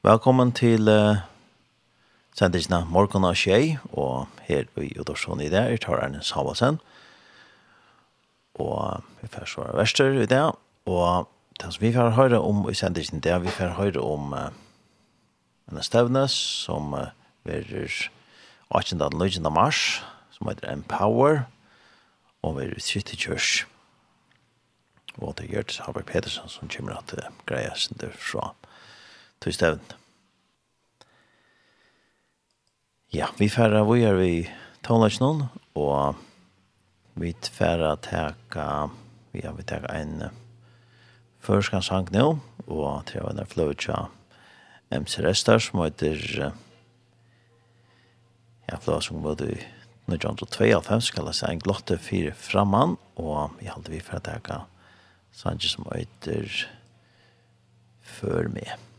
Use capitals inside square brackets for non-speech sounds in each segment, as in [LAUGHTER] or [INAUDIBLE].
Velkommen til uh, sendisene Morgon og Kjei, og her i Udorsson i det er Tararne Savalsen. Og vi får svare verster i det, og det som vi får høre om i sendisene det, er vi får høre om uh, en stevne som uh, verer 18. og mars, som heter Empower, og verer City Church. Og det gjør det Harvard Pedersen som kommer til greia sin derfra til støvn. Ja, vi færre vi er vi tonlagsnån, og vi færre teka, vi har vi teka en førskansang nå, og til å være fløytja MC Restar, som heter, ja, fløytja som var det i 1992, skal jeg si, en glotte fire framman, og vi halte vi færre teka sanger som heter Før med.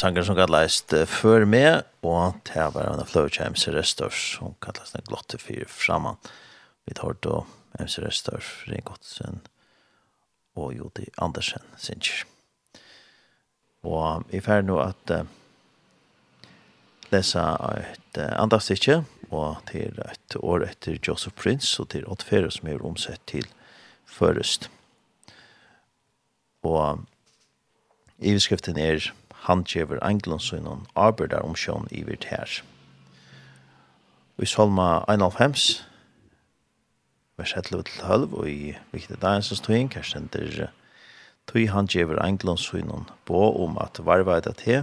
sanger som kallast Før med, og det var en av Fløvkjær Restorf som kallast Den glotte fyr framan. Vi tar då MC Restorf, Ringotsen og Jodi Andersen, Sinch. Og vi fer nå at uh, lesa et uh, andre stykke, og til et år etter Joseph Prince, og til Oddfere som er omsett til Førest. Og i beskriften er han kjever englundsynon arbeidar om sjån i virt her. Vi salma 1,5 vers 11 til 12 og i viktig dagens tog inn, kanskje ender tog han kjever englundsynon på om at varva etter te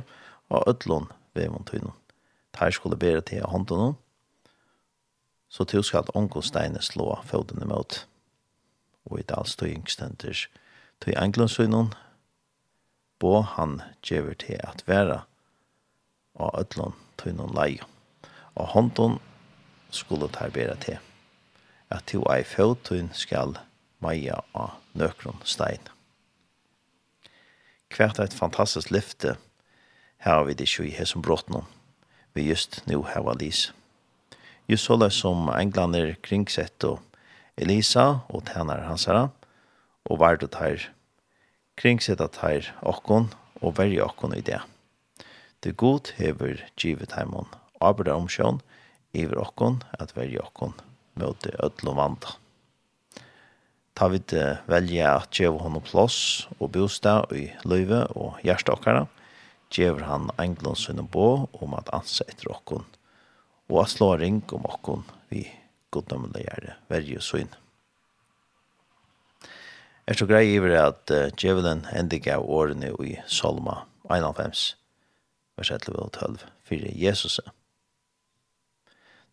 og ødlund vevon tøynon. Tar skulle bere til av hånden hon, så til skal ångåsteine slå fødene mot. Og i dalstøying stender tog englundsynon på bo han gjever til at være og ødlån til noen leie. Og hånden skulle ta bedre til at to ei føtun skal meia av nøkron stein. Hvert eit fantastisk lyfte her vi det ikke i hesson bråten vi just nu heva lys. Just såleis som englander kringsett og Elisa og tjener hans herre og vardet her kringsetta teir okkon og verja okkon i det. Det god hever givet heimon arbeidar omsjån iver okkon at verja okkon møte ødel og vanda. Ta vi det velja at djeva honom plåss og bostad i løyve og hjärsta okkara, djever han englund sinne på om at ansa etter okkon, og at slå ring om okkon vi godnømmelig gjerne verje og er så grei iver at uh, djevelen endig av årene i Salma 91, vers 11 og 12, fyrir Jesus.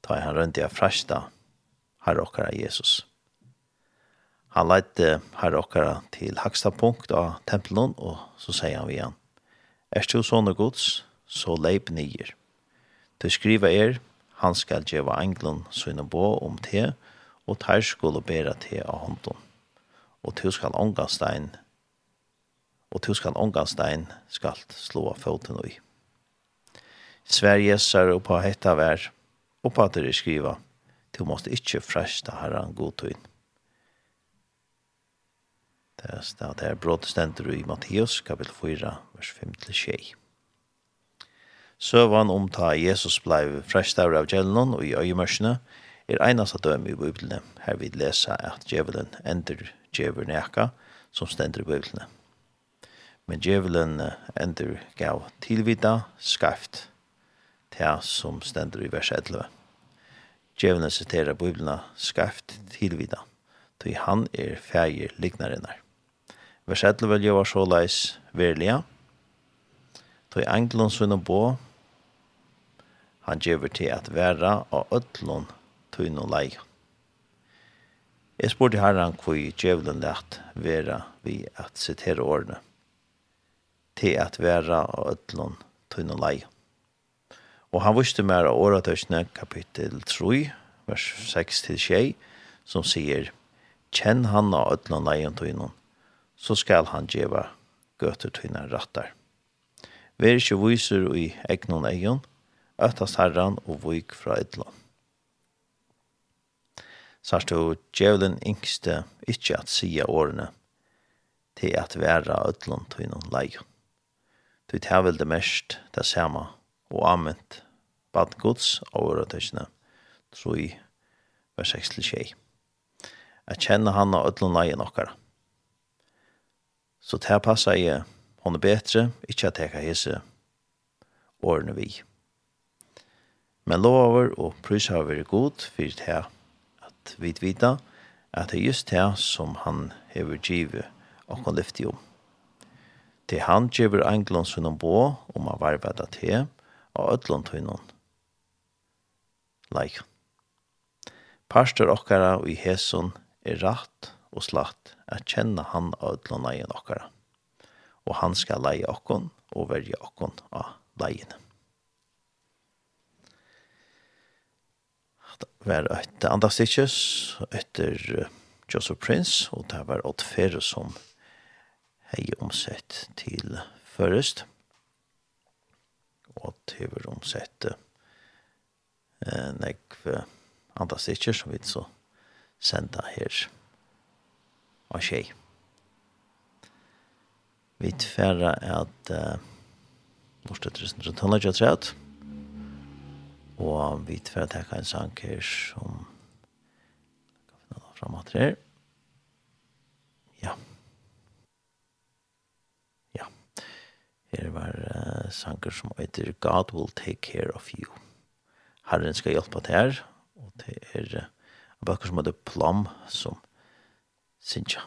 Ta han rundt i a frashta herrokkara Jesus. Han leite okkara til haksta punkt av tempelen, og så sier han vi han, Er du sånne gods, så leip nyer. Du skriva er, han skal djeva englun sønne bo om te, og tar skulle bera te av hånden og du skal ångastein, og du skal ångastein skal slå foten i. Sverige ser og på hetta vær, og på at dere skriva, du måste ikkje fresta herran godtøyn. Det er stedet her brådestender i Matteus, kapitel 4, vers 5-6. Søvann om ta Jesus blei frestar av djelen og i øyemørsene er einast av døm i Bibelen, Her vi lesa at djevelen ender djevel nekka som stender i bøyblene. Men djevelen ender gav tilvita skaft til som stender i vers 11. Djevelen siterer bøyblene skaft tilvita, til han er feir lignarinnar. Vers 11 gjør så leis verlige, til engelen sunne på, han gjør til at være av ødlån til noen leie. Jeg spurte herren hvor djevelen lett vera vi at sitere årene til at vera og ødlån tunne lei. Og han visste mer av åretøsene kapittel 3, vers 6 til 6, som sier, Kjenn han av ødlån leien tunne, så skal han djeva gøter tunne rattar. Vær ikke viser i egnon egen, øttast herren og vik fra ødlån. Sars du, djevelen yngste ikke at sia årene til at være ødlund til noen leie. Du tar vel det mest, det samme, og anvendt bad gods og åretøysene, tro i vers 6 til 6. Jeg kjenner han og ødlund leie okkara. Så til å passe jeg, hun er bedre ikke at jeg kan hese årene vi. Men lover og prøys har vært god, for det her vi vita at det er just det som han hever givet og kan lyfte om. Til han giver englund sunn bo om han varveda til og ødlån til noen. Leik. Pastor okkara og i hesun er rett og slatt at kjenne han og ödlund egin okkara. Og han skal leie okkon og verje okkon av leiene. var et andre stikjes etter Joseph Prince, og det var et fere som hei omsett til først, og det var omsett eh, nek andre stikjer som vi så senda her av tjej. Vi tverra at uh, eh, Norstedt Røstner Tønner 23 Og vi får takke en sang her som kan finne da frem at her. Ja. Ja. Her var uh, sanger som heter God will take care of you. Herren skal hjelpe til her. Og det er uh, bøker som heter Plum som synes Ja.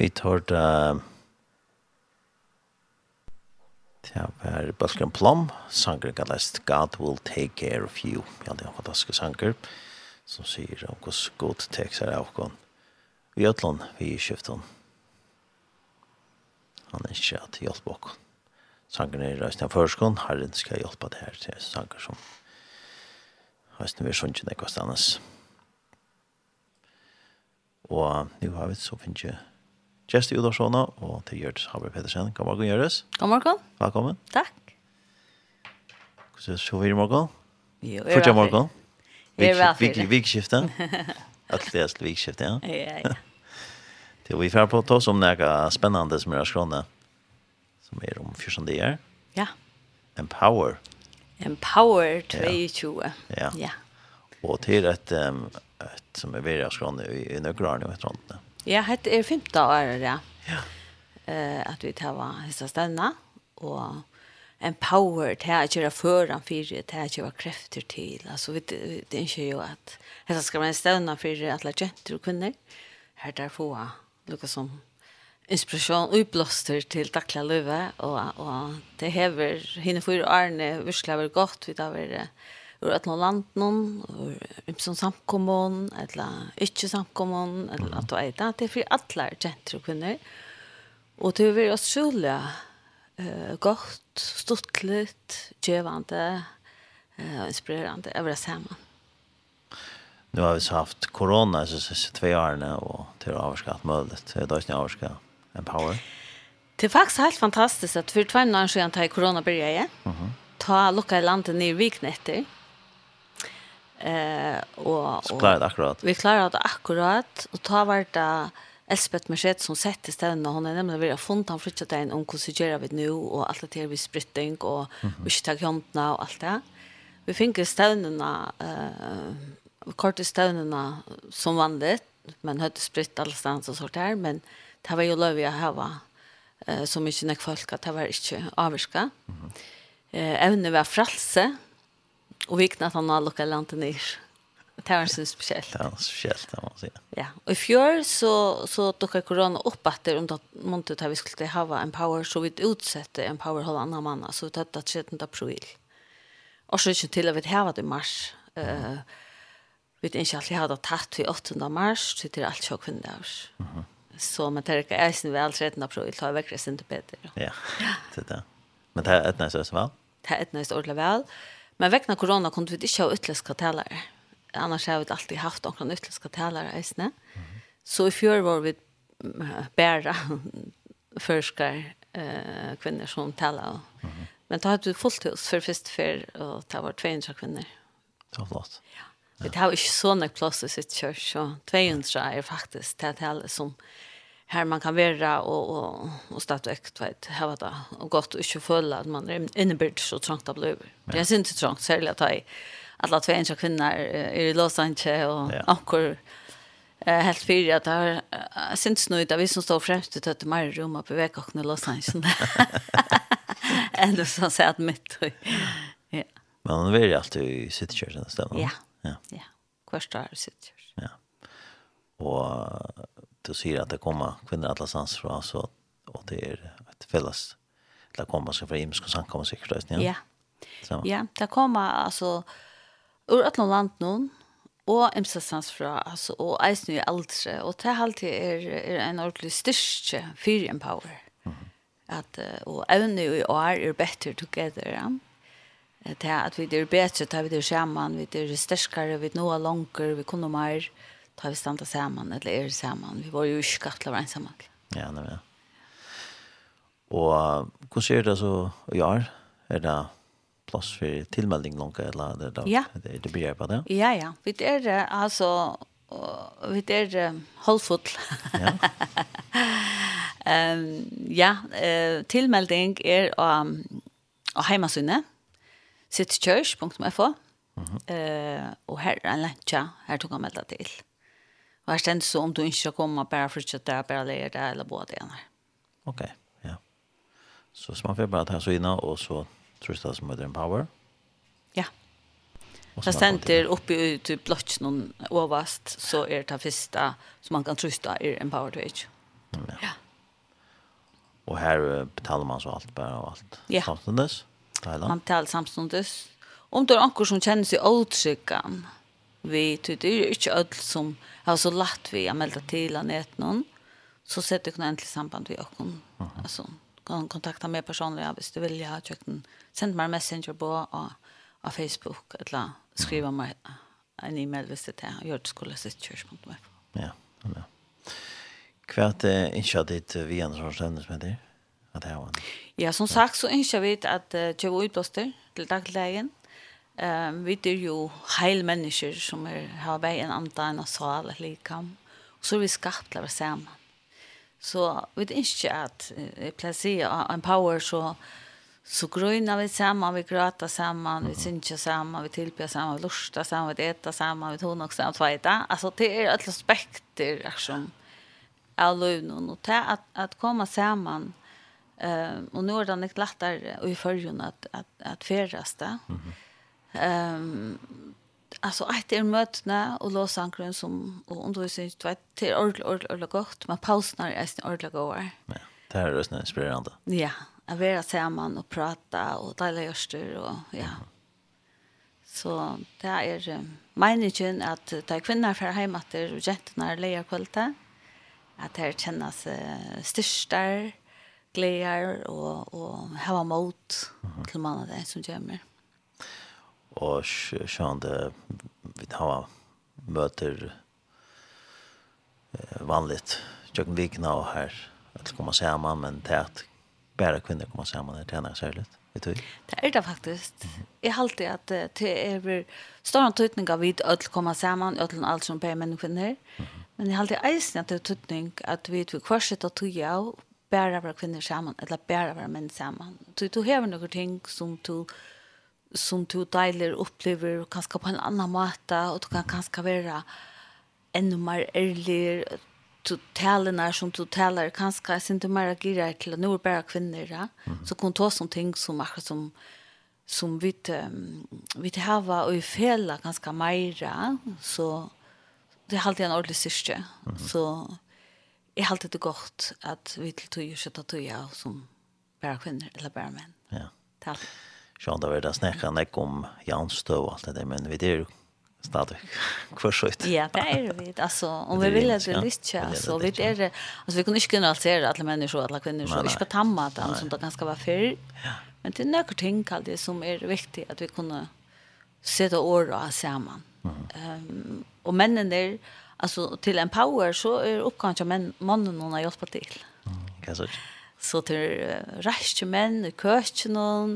Vi tar det Ja, var Balkan Plum, sanger gallast God will take care of you. Ja, det er en fantastisk sanger som sier om hvordan god tekst er av kon. Vi gjør ötlån, vi i skiften. Han er ikke at hjelp okon. Sangerne er reisende av førskolen, herren skal hjelpe det her til sanger som reisende vi sunnkje nekva stannes. Og nå har vi så finnes jeg Kjersti i og til Gjørts Haber Pedersen. God morgen, Gjøres. God morgen. Velkommen. Takk. Hvordan så vi i morgen? Jo, jeg er morgen. Jeg er veldig. Vikskiftet. Alt det er vikskiftet, [LAUGHS] ja. Ja, ja. Det vi får på oss om noe spennende som er skrående, som er om 14 dager. Ja. Empower. Empower 22. Ja. ja. Og til et, um, et som er veldig skrående i, i nøkkelaren i hvert fall. Ja, det er femte år, ja. Ja. Eh, at vi tar var hissa og en power til å kjøre føran fire, til å kjøre krefter til. Altså, vi, det er ikke jo at hessa skal man stanna fire alle jenter og kvinner. Her der få lukka som inspiration og blåster til daglig løve, og, og det hever henne for årene virkelig vært godt, vi tar vært ur et land noen, ur ymsom samkommon, eller ikke samkommon, eller at du er det. Det er for alle jenter og kvinner. Og det er veldig utrolig uh, godt, stortlet, kjøvende, uh, inspirerende, över det samme. Nu har vi så haft corona så så två årna och till avskatt möjligt. Det är då snart avskatt. Empower. Det är faktiskt helt fantastiskt att för två år sedan när corona började. Mhm. Ta lucka i landet ner viknätter. Eh och så klarar det akkurat. Vi klarar det akkurat og ta vart det Elspeth Merced som sett i stedet når hun er nemlig ved å funnet han flyttet deg inn om hvordan gjør vi nå, og alt det her vi sprytting, og mm -hmm. ikke takk håndene og alt det. Vi fikk stedene, uh, korte stedene som vanligt, men høyde sprytt alle stedene og sånt her, men det var jo lov å hava uh, så mye nok folk at det var ikke avvirket. Mm -hmm. uh, evne var fralse, Og vikna att han har lukket landet ned. Det var så spesielt. Det var det må man si. Ja, og i fjør så, så dukket korona opp etter om det under måntet vi skulle ha en power så vi utsette en power hålla annan mann, så vi tatt det 13 april. Og så ikke til at vi har det i mars. Uh, vi vet ikke alltid hade tatt vi 8 mars så det er alt så kvinne av oss. Så man tar inte ens väl 13 april tar väckres inte bedre. Ja, det er det. Men det er et nästa også vel? Det er ett nästa ordentligt väl. Ja. Men vegna corona kom vi ikke ha utländska talare. Annars har vi alltid haft några utländska talare i snä. Mm. Så i fjör var vi bära förskar eh kvinnor som talar. Mm. Men då hade vi fullt hus för först för och ta var 200 kvinnor. Så flott. Ja. Det har ju såna plats i sitt kyrk så 200 är faktiskt det här som här man kan vara och och och statukt vet här vad det och gott och inte fulla att man är innebörd så trångt att bli. Det är inte trångt särskilt att alla två ensamma kvinnor är i Los Angeles och ja. och Eh helt fyra att har syns nu vi som står fremst ut att mer rum uppe i och nu Los Angeles. [LAUGHS] Ändå så säger at mitt. Ja. Men han är alltid i City Church nästan. Ja. Ja. Ja. Kvarstår City Church. Ja. Og du sier at det kommer kvinner alle sans fra, så, og det er et felles til å komme seg fra imensk og samkommer sikkert. Ja, ja. ja det kommer altså ur et land noen, og imsastans fra, altså, og eisen i aldre, og det alltid er, er en ordentlig styrke for empower. Mm -hmm. at, og evne i år er better together, ja. Det er at vi er bedre, det er vi er sammen, vi er sterkere, vi er noe langer, vi kunne mer, mm ta vi standa saman, eller er saman. Vi var jo ikke var en saman. Ja, det var det. Og hvordan ser det så i år? Er det plass for tilmelding langt, eller er det, ja. Det, det blir på det? Ja, ja. Vi er altså, vi er halvfotl. Ja. [LAUGHS] um, ja, uh, tilmelding er um, og heimasynet, sittkjørs.fo, mm -hmm. uh, og her er en lentja, her tok han melda til. Og jag kände så om du inte ska komma bara fortsätta bare lära det eller både det här. Okej, ja. Så man får bara ta så innan och så trösta som empower. en. Ja. Så center oppe i typ blotch någon ovast så är det ta första som man kan trusta i empower wage. twitch. Ja. ja. Och här betalar man så allt bara og allt. Ja. Samstundes. Man betalar samstundes. Om det er någon som kjenner seg otryggan vi det er ikke inte som har så latt vi att til till en ett någon så sätter kunna endelig samband vi och Altså, kan kontakta meg personlig hvis du vil ha kjøkken. Send send en messenger på på Facebook eller skriva meg en e-mail hvis det er gjort skulle sitt kjørsmål med. Ja, ja. Hva er det ikke at ditt vi andre har stendes med det? At det er Ja, som sagt så ønsker vi at uh, kjøve utblåster til dagligdagen, Um, vi er jo heil mennesker som er, har vært en andre enn sal eller likam. Og så er vi skapt til å være sammen. Så vi er ikke at, jeg pleier å si, en power så, så grønner vi sammen, vi gråter sammen, vi synger sammen, vi tilbyr sammen, vi lurer sammen, vi eter sammen, vi tog nok sammen, tveita. Altså det er et aspekter som av løvnen. Og til at, at komme sammen, uh, og nå er det litt lettere i følgen at, at, at, at ferdeste. Mm -hmm Ehm um, alltså att er mötna och låsankren som och undervisning vet till ordentligt ordentligt gott men pausnar är sin ordentligt går. Ja. Det här är rösten inspirerande. Ja, att vara samman och prata och dela görster och ja. Så det är meningen att ta kvinnor för hem att och jättarna lejer kvalitet. Att det kännas styrstare, glädjer och, och hava mot till mannen som gömmer. Mm och det vi har möter vanligt jag vikna och här att komma samman men det at bare kvinnor komma samman det tjener særlig vet du det är det faktiskt Jeg halte att det er stor tøytning av vid att komma samman och alt som på människor men jeg halte eisen att det er tøytning att vi vi og att av bara vara kvinnor samman eller bara vara män samman du du har några ting som du som du deiler upplever kanskje på en annan måte, og du kan kanskje være enda mer ærlig, du taler som du taler, kanskje jeg synes du mer agerer til at nå er bare kvinner, ja? mm. så kan du ta sånne ting som akkurat som som vi um, vi hava og i fela ganska mer så det er alltid en ordentlig syster mm -hmm. så jeg halte det godt at vi til tog og skjøtta tog som bare kvinner eller bare menn ja. takk Sjönda [LAUGHS] [LAUGHS] var det snäckan ikke om Janstö och allt det der, men vi det är ju stadig kvarsøyt. Ja, det är vi. Alltså, om vi vill det det ja. så vi är det. Alltså, vi kunne inte generalisere alle mennesker människor, alla kvinnor, så inte på tamma, som det ganske var förr. Men det er noen ting det som är viktigt, att vi kunde sätta år och samman. Um, och männen der, alltså till en power så är uppgången att mannen någon har hjälpt till. Mm, kan så. Så till uh, rätt män, kökchen och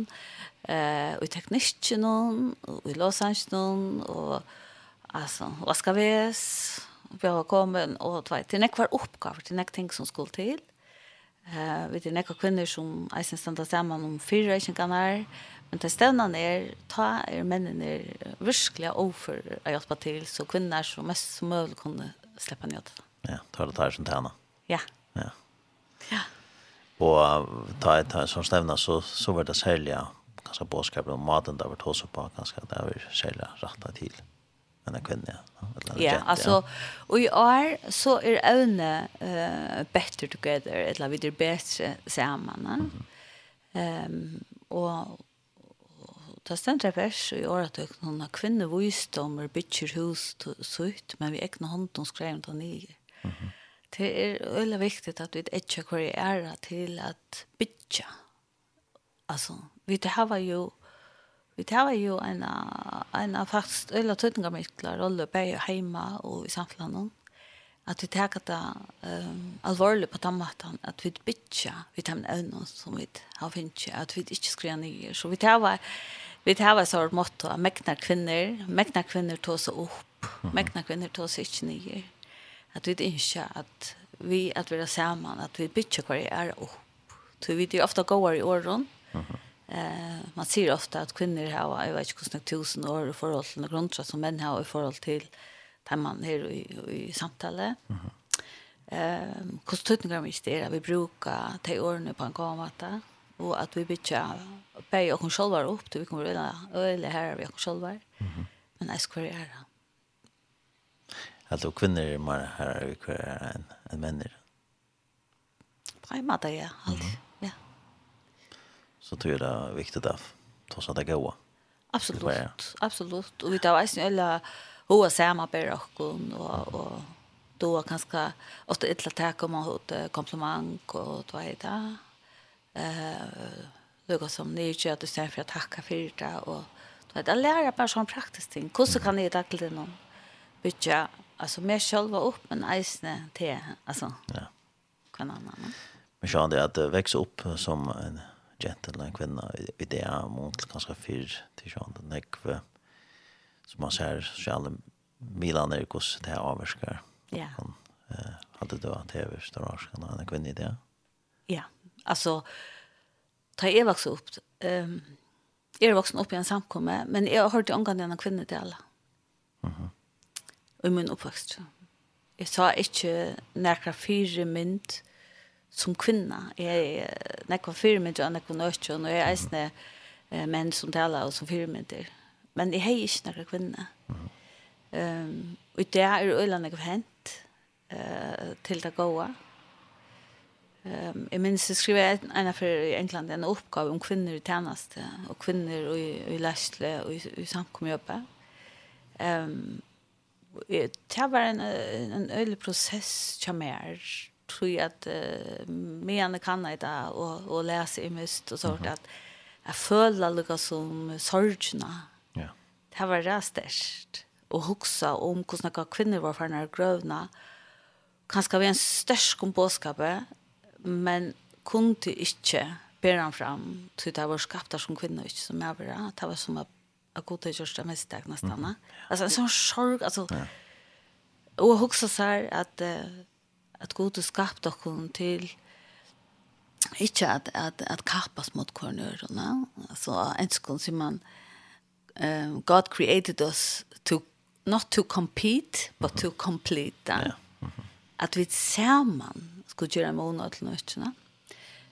eh och tekniken och i Los Angeles och alltså vad ska vi vi har kommit och två till näkvar uppgifter till näkvar ting som skulle till eh vi till näkvar kvinnor som är sen standa samman om fyra känkanar men till stävnan är ta er männen är verkliga offer att hjälpa till så kvinnor som mest som möjligt kunde släppa ner det. Ja, ta det där som tärna. Ja. Ja. Ja. Och ta et sån stävna så så var det sälja kanskje bådskapen om maten der har tås på, kanskje det har vært særlig rettet til men en kvinne. Ja, ja altså, og i år så er øvne uh, better together, eller vi er bedre sammen. Mm -hmm. um, og ta stendra vers i året at økne kvinner har kvinne bytjer hus sutt, men vi ekne hånd hon skrev ta nye. Mm -hmm. Det er veldig viktig at vi ikke hvor jeg er til at bytja. Altså, vi har jo vi har jo en en fast eller tøtninga myklar rolle bei heima og i samfunnet at vi tar det um, alvorlig på den måten, at vi bytja vi tar en evne som vi har finnet, at vi ikke skriver nye. Så vi tar vi tar et sånt måte at mekna kvinner, mekna kvinner tar seg opp, mekna kvinner tar seg ikke nye. At vi ikke at vi at vi er sammen, at vi bytter hver er opp. Så vi er ofte gåere i åren. Eh, man ser ofta att kvinnor har jag vet inte kostnad tusen år i förhåll till grundtra som män har i förhåll till där man är i, i samtalet. Mm -hmm. Ehm kostutningar vi stära vi brukar ta åren på en kamata och att vi bytja pay och själva upp till vi kommer eller eller här vi och själva. Mm -hmm. Men jag det. göra. Alltså kvinnor är mer här vi kvar än män. På en det ja, alltid. Mm -hmm så tror jag det är viktigt att ta så det går. Absolut, absolut. Och vi tar ju alla hoa samarbete och och då kanske ofta ett att ta komma åt komplimang och då är det eh lukar som ni gör att du sen för att tacka för det och då är det lära bara sån praktiskt ting. Hur kan ni tackla det någon? Bitcha, alltså mer själva upp men isne till alltså. Ja. Kan annan. Men så det att växa upp som en jente eller en kvinna i det er mot kanskje fyr til sånn den ekve som man ser sjalde Milan er kos det her avvarskar ja. Han hadde då vært det øverste avskar en kvinna i det. Ja altså ta jeg vokste opp um, jeg er voksen opp i en samkomme men jeg har hørt omgang denne kvinna til alle. Mm -hmm. i min oppvokst jeg sa ikke näkra fire mynd som kvinna. Är nekva firmid och nekva nøtjon och jeg eisne eh, menn som talar och som firmider men det är inte nekva kvinna. Um, og det er øyla nekva hent uh, til det gåa um, jeg minns jeg skrev en, en for i England en oppgave om kvinner i tjeneste og kvinner i, i lærsle og i, i samkomjøpet um, det var en, en, en øyla som kjammer tror at uh, men kan jeg da och och lese i mist och sånt at jeg føler jag som sorgna. Ja. Det var rastigt och huxa om hvordan noen kvinnor var for når grövna. Kanskje vi en störst komposkape men kunde inte han fram til det var skapta som kvinnor ikke som jag var. Det var som att jag kunde göra mest nesten. Mm. Alltså en sånn sorg alltså. Ja. Och huxa seg at... att uh, at god skapte oss til ikke at, at, at kappas mot kornørene. Altså, en skål sier man, um, God created us to, not to compete, but to complete. Ja. Yeah. Mm -hmm. At vi sammen skulle gjøre en måned til nøttene.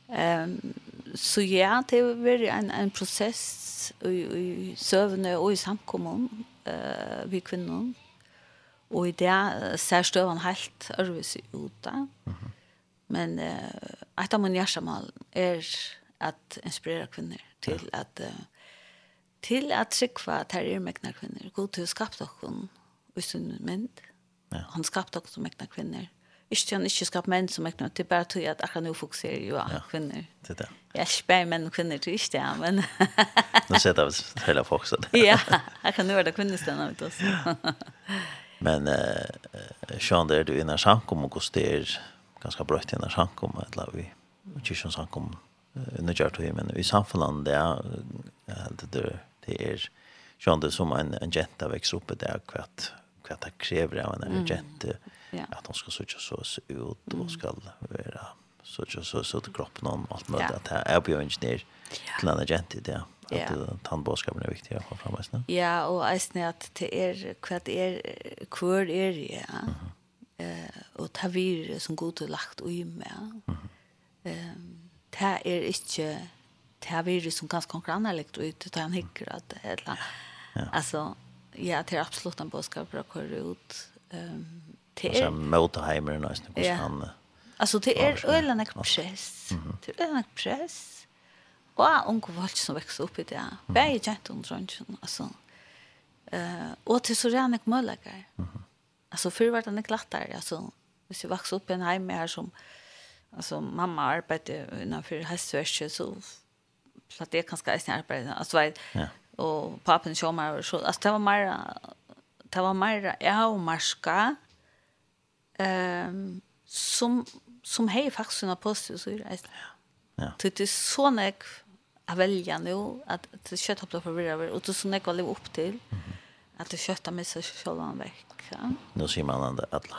Um, så ja, det har vært en, en prosess i, i søvnene og i samkommunen uh, vi kvinner. Og i det ser støven helt ærvis ut da. Mm -hmm. Men uh, et av min hjertemål er at inspirere kvinner til ja. at uh, til at sikva at her er mekna kvinner. God til å skapte dere i sin mynd. Ja. Han skapte dere som mekna kvinner. Ikke til han ikke skapte menn som mekna, det er bare til at akkurat nå fokuserer jo av ja. kvinner. Det er det. Jeg spør menn og kvinner til ikke det, men... nå ser jeg det hele folk så det. [LAUGHS] ja, akkurat nå er det kvinnestønner, vet du også. [LAUGHS] Men eh det där du innan sankom och koster ganska bra till innan sankom att la vi. Och ju sjön sankom under jag tror men i samfällan det är det där det är sjön det som en en jenta växer upp där kvart kvart det kräver av en jente att hon ska söka så ut och ska vara så så så så kroppen om allt möjligt att jag är bioingenjör till en jente det yeah. at uh, tannbåskapen er viktig å få fram eisne. Ja, og eisne at det er kvart det er, hva er ja. Mm -hmm. eh, og ta vir som god og lagt ui med. Mm -hmm. um, det er ikke det vir som ganske konkurrent lagt ui til han hikker att et eller Ja. Alltså ja, det är absolut en båskap å køre ut. Ehm det er... Altså, Motaheimer er nesten hvordan han... Alltså det är ölen är press. Det är ölen är press og unge folk som vekste opp i det. Begge kjent om drønnen, altså. Uh, og til så rann jeg møllegger. Mm -hmm. Altså, før var det ikke lettere, altså. Hvis jeg vokste opp i en heim her som, altså, mamma arbeidde innenfor hestverket, så platt jeg kanskje eisen arbeidde. Altså, jeg, ja. og papen kjører meg, så, altså, det var mer, det var mer, jeg har marska, um, som, som hei faktisk en positiv syre, eisen. Ja. Ja. Det är så jeg, att välja nu att att köta på för vidare och så när jag upp till att du köta med sig själva en vecka. Nu ser man att att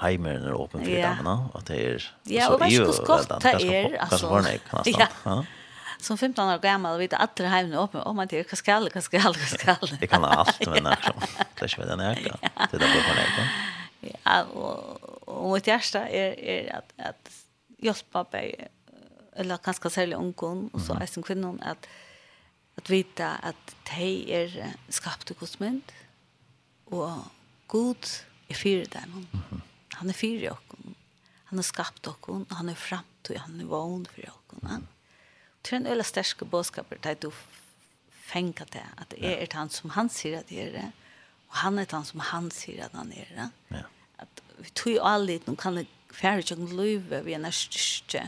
är öppen för yeah. damerna att det är Ja, och vad ska skott er alltså. Ja. Som 15 år gammal vet att det hemmen öppen om man det ska alla ska alla ska. Det kan allt men när som clash [LAUGHS] väl den här. Det där på nätet. Ja, och och det första är är att att hjälpa på eller kanske sälja ungkon och så är som kvinnan att at vita at de er skapt i Guds mynd, og Gud er fyrir dem. Han er fyrir okken. Han har skapt okken, han er framtid, han er vogn fyrir okken. Han. Det er en øyla sterske bådskaper er du fengar det, at det er han som han sier at det er det, og han er han som han sier at han er det. Ja. At vi tog jo alle dit, nå kan det færre tjøkken løyve vi er nærstyrste,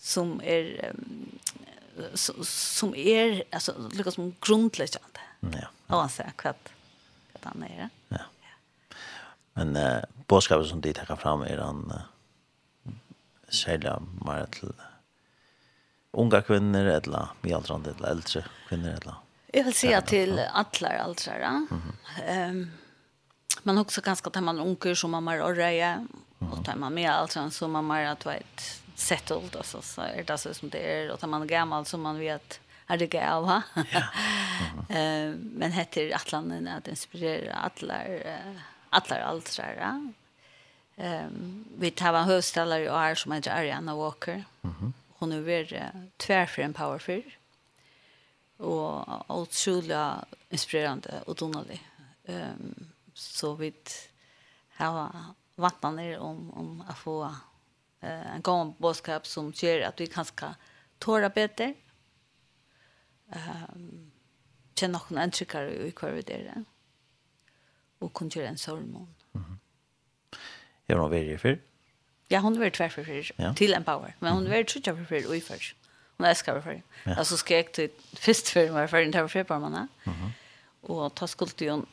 som er um, som är alltså lika som grundläggande. Ja. Ja, så kvart att han är. Ja. Men eh boskapen som det tar fram är han sälja mer till unga kvinnor eller medelålders eller äldre kvinnor eller. Jag vill säga till alla äldre. Ehm men också ganska tar man som man har röja och tar man med alltså som man har att vet settled alltså så är det så som det är och tar man gammal som man vet är det gav va. [LAUGHS] Eh men heter Atlanten att inspirera alla alla altrar. Ehm vi tar en höstallare och här som heter Ariana Walker. Mhm. Hon är väl tvärför en powerful. Och otroligt inspirerande och donalig. Ehm så vid har vattnet ner om om att få eh, en gång boskap som gör att vi kan ska tåra bättre. Um, känna någon antryckare i kvar vi där. Och kunna göra en sorgmån. Mm -hmm. Jag har för. Ja, hon har varit tvär för för. Ja. Till en power. Men hon har varit trutja för för och i först. Hon älskar för för. Alltså ska jag till först för mig för inte för på mannen. Mm. Och ta skuld till hon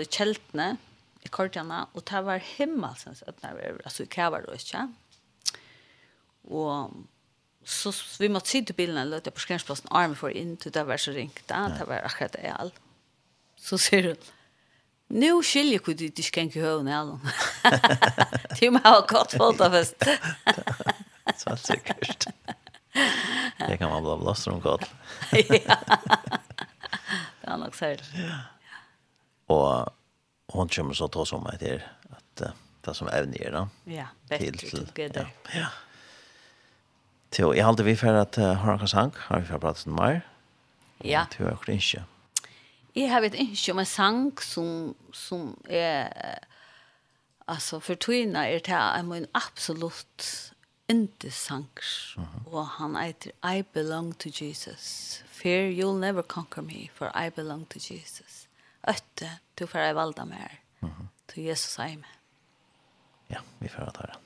i kältne i kortjana, og det var himmelsens öppnar, altså i kævar då, ikke? Og så vi måtte sitte bilen og løte på skrensplassen, armen for inn, til det var så ringt, da, det var akkurat det all. Så sier hun, Nu skiljer hur du inte kan höra när alla. [LAUGHS] Det må ha gott fotofest. Så säkert. Det kan man bla bla om godt. Ja. Det var nok særlig. Ja. Och hon kommer så ta som mig till att det som är nere. Ja, bättre together. Ja. Till jag hade vi för att har en sang, har vi pratat om mer. Ja. Till jag inte. Jag har ett inte om en sang som som är alltså för tvinna är det en min absolut inte sang och han heter I belong to Jesus. Fear you'll never conquer me for I belong to Jesus øtte, du får jeg valda mer. Mm -hmm. Til Jesus er med. Ja, vi får ta det.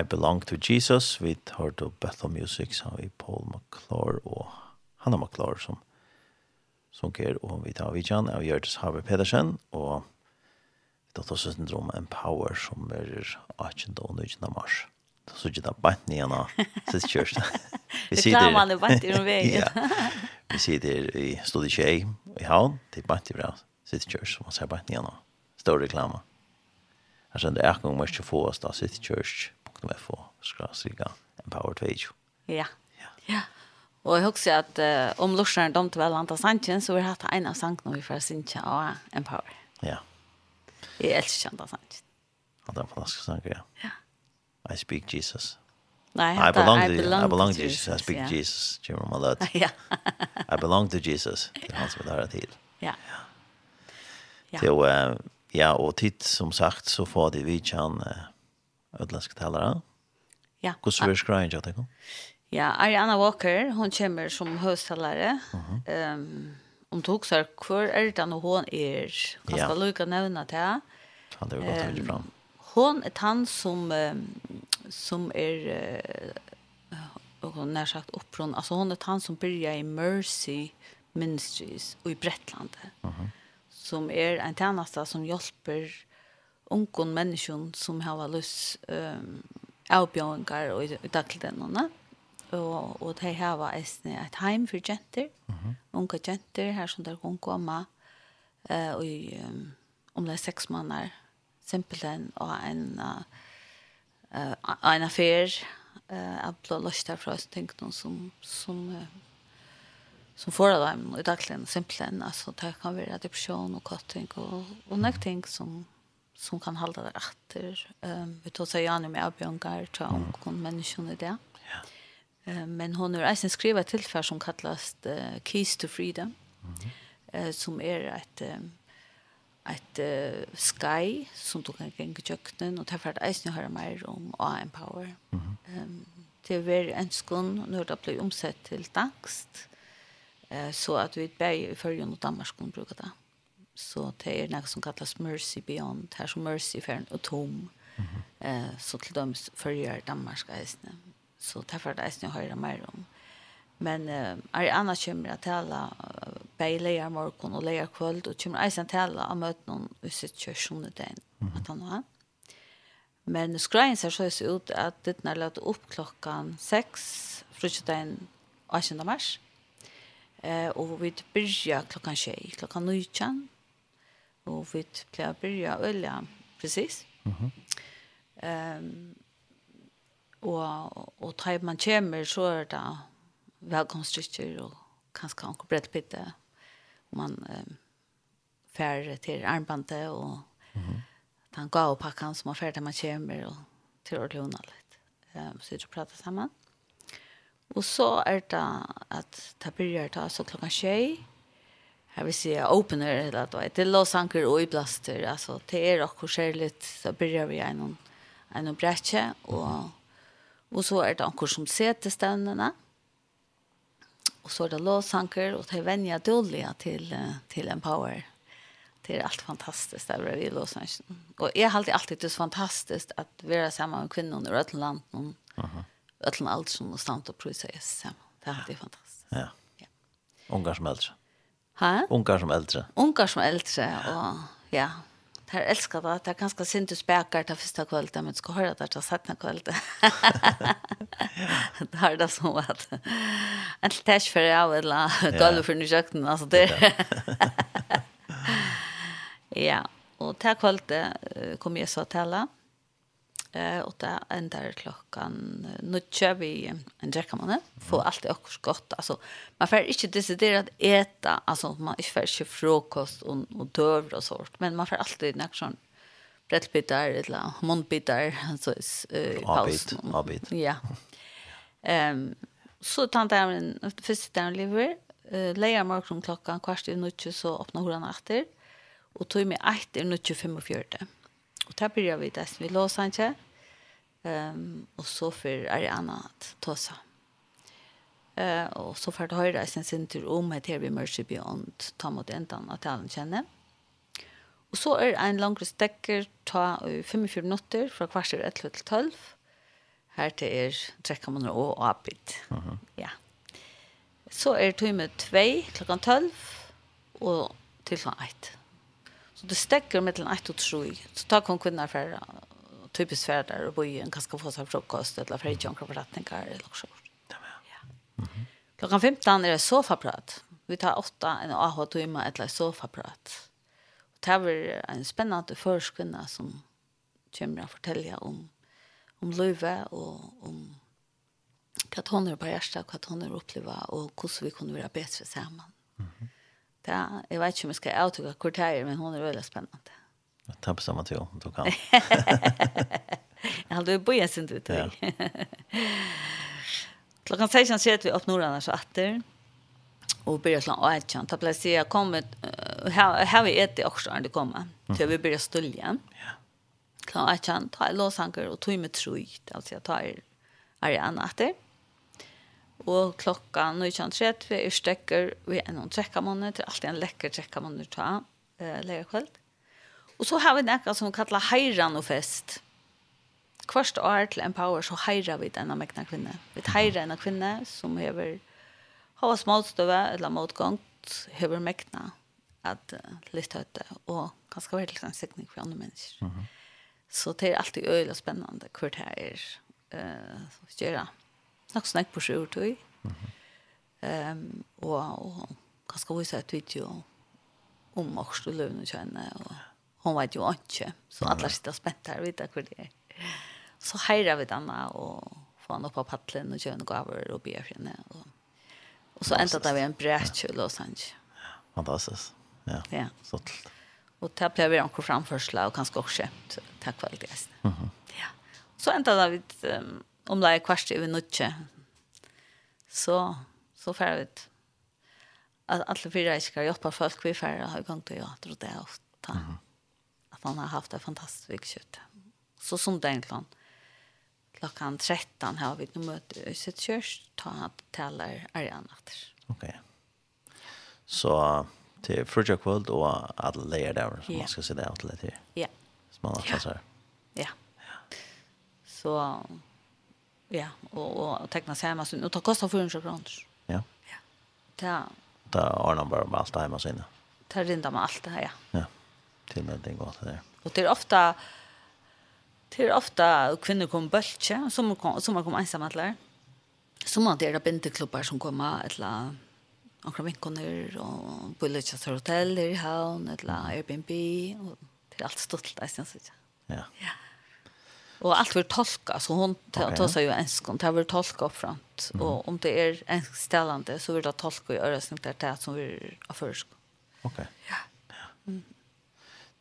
I Belong to Jesus, vi har då Bethel Music, så har vi Paul McClure og Hanna McClure som som ger och vi tar vidjan av Gjördes Harvey Pedersen og vi tar oss syndrom Empower som [LAUGHS] [LAUGHS] er 18. og 19. mars. Så så det bant ni ana sitt kjørst. Vi sitter man det bant i den vägen. Ja. Vi sitter i Stodi Tjej i Havn, det er bant i bra sitt kjørst som man ser bant ni ana. Stor reklama. Alltså det är nog mycket få oss då sitt kjørst siga Empower 2. Ja. Ja. Og jeg husker at uh, om lursene dom til Velanta Sanchin, så har jeg hatt en av sangene vi fra Sincha og Empower. Ja. Jeg elsker kjent av Kjanta Sanchin. det er en fantastisk sang, ja. Ja. I speak Jesus. Nei, I belong, I belong, I belong to Jesus. I speak yeah. Jesus. Jim you? [LAUGHS] Ja. I belong to Jesus. Det er han som er der til. Ja. Ja. Ja. ja, og tid, som sagt, så får de vidtjen... Uh, utländska talare. Ja. Hur så är skrejen jag tänker? Ja, Ariana Walker, hon kommer som hösttalare. Ehm mm um, om tog sig kvar är det nog hon är. Kan ska lucka nämna det. Han det går inte fram. Hon är han som som är och hon har sagt uppron alltså hon är han som börjar i Mercy Ministries i Brettlande. Mhm. Mm som är en tjänare som hjälper ungun mennesker som har lust ehm avbjørninger og i dagligdagarna og, og de har var ett hem för jenter. Mhm. Unga jenter her som der kan komme komma i um, om det är sex månader simpelthen och en uh, uh, en affär eh att blå løst derfra, så tenker noen som som uh, som får av dem i dagligen simpelthen Altså, det kan vara depression och cutting og, och någonting som som kan halda det etter. Um, vi tar seg gjerne med avbjöngar till omkring mennesker i det. Ja. Eh, men hon har eisen skriva ett tillfär som kallas uh, Keys to Freedom. Mm -hmm. uh, som är ett um, ett uh, sky som tog en gäng köknen och därför att eisen höra mer om A Empower. Mm -hmm. um, det var en skån det blev omsett till dagst uh, så att vi i Berg i Följen och Danmark kunde bruka det. Mm Så det er noe som kallas Mercy Beyond, her som Mercy for en atom. Mm -hmm. eh, så til dem følger Danmark eisene. Så därför er det eisene mer om. Men eh, Ariana kommer å tale uh, bare leier morgen og leier kvöld, og kommer eisene til å møte noen i sitt kjørsjonen den, mm -hmm. at han har. Men skreien ser så ut at det er lagt opp klokkan 6, frutjetegn 18. mars. Eh, og vi byrja klokkan 6, klokkan 9, och vi blev börja ölla precis. Mhm. Ehm och och tar man kommer så är det välkomststycker och kanske anka brett pitte. Man ehm färre till armbandet och mhm. Han gav och packan som har färdigt man kommer och till ordlåna lite. Ehm så vi pratar samman. Och så är det att ta börjar ta så klockan 20 jag vill säga opener eller att det är Los Anker och i alltså det är också skärligt så börjar vi en en bräcke och och så är det anker som sätter stännena och så är det Los Anker och det vänjer dåliga till till en power det är allt fantastiskt där vi Los Angeles. Och jag har alltid alltid det så fantastiskt att vara samman med kvinnor i ötland land någon. Aha. Ötland allt som och stant och prisa. Det är alltid fantastiskt. Ja. Ja. Ungar. Ha? Ungar som äldre. Ungar som eldre, och ja. det Där älskar det. er ganske synd du spärkar til första kvällen men ska höra det til sattna kvällen. det har det som at en täsch för jag vill gå för nu jakten alltså det. ja, och tack kvällen kommer jag så att det eh och där ändar klockan nu kör vi en jackamanne för allt är också gott. Alltså man får inte decidera att äta alltså man inte får inte frukost och och dövr och sånt. Men man får alltid en sån brödbitar eller mondbitar så är eh paus avbit ja. Ehm så tant där en första där lever. Eh lejer morgon klockan kvart i natt så öppnar hon efter. Och tog med 8 i natt 25 och blir börjar vi dess vi låser inte. Um, og så for Ariana at ta seg. Uh, og så for det høyre jeg sen tur om et her vi Mercy Beyond ta mot enden at alle kjenner. Og så er en langre stekker ta 45 minutter fra kvarser 11 til 12. Her til er trekker man og apit. Mhm. -huh. Ja. Så er med 2 klokken 12 og til klokken 1. Så det stekker mellom 1 og 3. Så tar kon kvinner for typiskt färdar och en kanske få sig frukost eller för jag kan förrättningar eller så. Ja. Mhm. Klockan 15 är det soffaprat. Vi tar åtta en AH timme eller soffaprat. Och det är en spännande förskunna som kommer att fortälja om om löve och om vad hon har på hjärtat, vad hon har upplevt och hur vi kunde vara bättre samman. Mm -hmm. Det, jag vet inte om jag ska uttrycka kort här, men hon är väldigt spännande. Ta på samma tid om [LAUGHS] du [LAUGHS] kan. Jag hade börjat sin tid. Ja. Klockan 16 ser vi upp norrarna så åter. Och börjar slå åt kan. Ta plats jag kommer här här vi ett också när det kommer. Så vi börjar stölja. Ja. Klockan åt kan ta låsanker och tog med troj. Alltså jag tar Ariana åter. Og klokka 19.30 er stekker vi en noen trekkamåneder, til alltid en lekker trekkamåneder ta, eh, leger kveld. Och så har vi något som kallar heiran och fest. Kvart år til Empower så heirar vi denna mekna kvinna. Vi heirar en kvinna som hever hava smålstöva eller motgångt hever mekna att uh, lyfta og ganske och ganska vara till en segning för andra människor. Mm -hmm. Så det är alltid öjla spännande hur det er är uh, gjøre. Nok snakk på sjur tog. Um, og, og ganske vise et video om också lönen kjønne och hon vet jo ikke. Så alle sitter spent her og vet hvor det er. Så heirer vi denne og får han opp på paddelen og kjører noen gaver og bjer henne. Og, og så enda det vi en brætkjø i Los Angeles. Fantastiskt. Ja, ja. så till. Og det ble vi noen framførsler og kanskje også kjøpt. Takk for det. Mm -hmm. ja. Så enda det vi um, om det omlai kvart i nødtje. Så, så færre vi at alle fyra ikke kan folk vi færre har gang til å gjøre det ofte. Mm -hmm man har haft det fantastiskt vikskjøtt. Så som det egentlig, klokken 13 har vi ett möte i sitt körs. Ta att tala Ariana. Okej. Okay. Så till Fruja World och alla lejer där som yeah. man ska se där till det. Ja. Som man har så Ja. Ja. Så ja, og, og teckna seg hemma og nu tar kostar 400 kroner. Ja. Ja. Ta. Ta man bara med allt hemma sen. Ta rinda med allt det här, ja. Ja till någonting gott där. Och det är ofta det är ofta kvinnor kommer bultje som kom, som kommer ensamma till. Som man det är bindeklubbar som kommer eller några vinkoner och bulletjes hotell i havn eller Airbnb och det är allt stort där sen så. Ja. Ja. Och allt för tolka så hon tar sig ju enskon tar väl tolka upp framt och om det är enskställande så vart det tolka i öra där det som vi har försk. Okej. Okay. Ja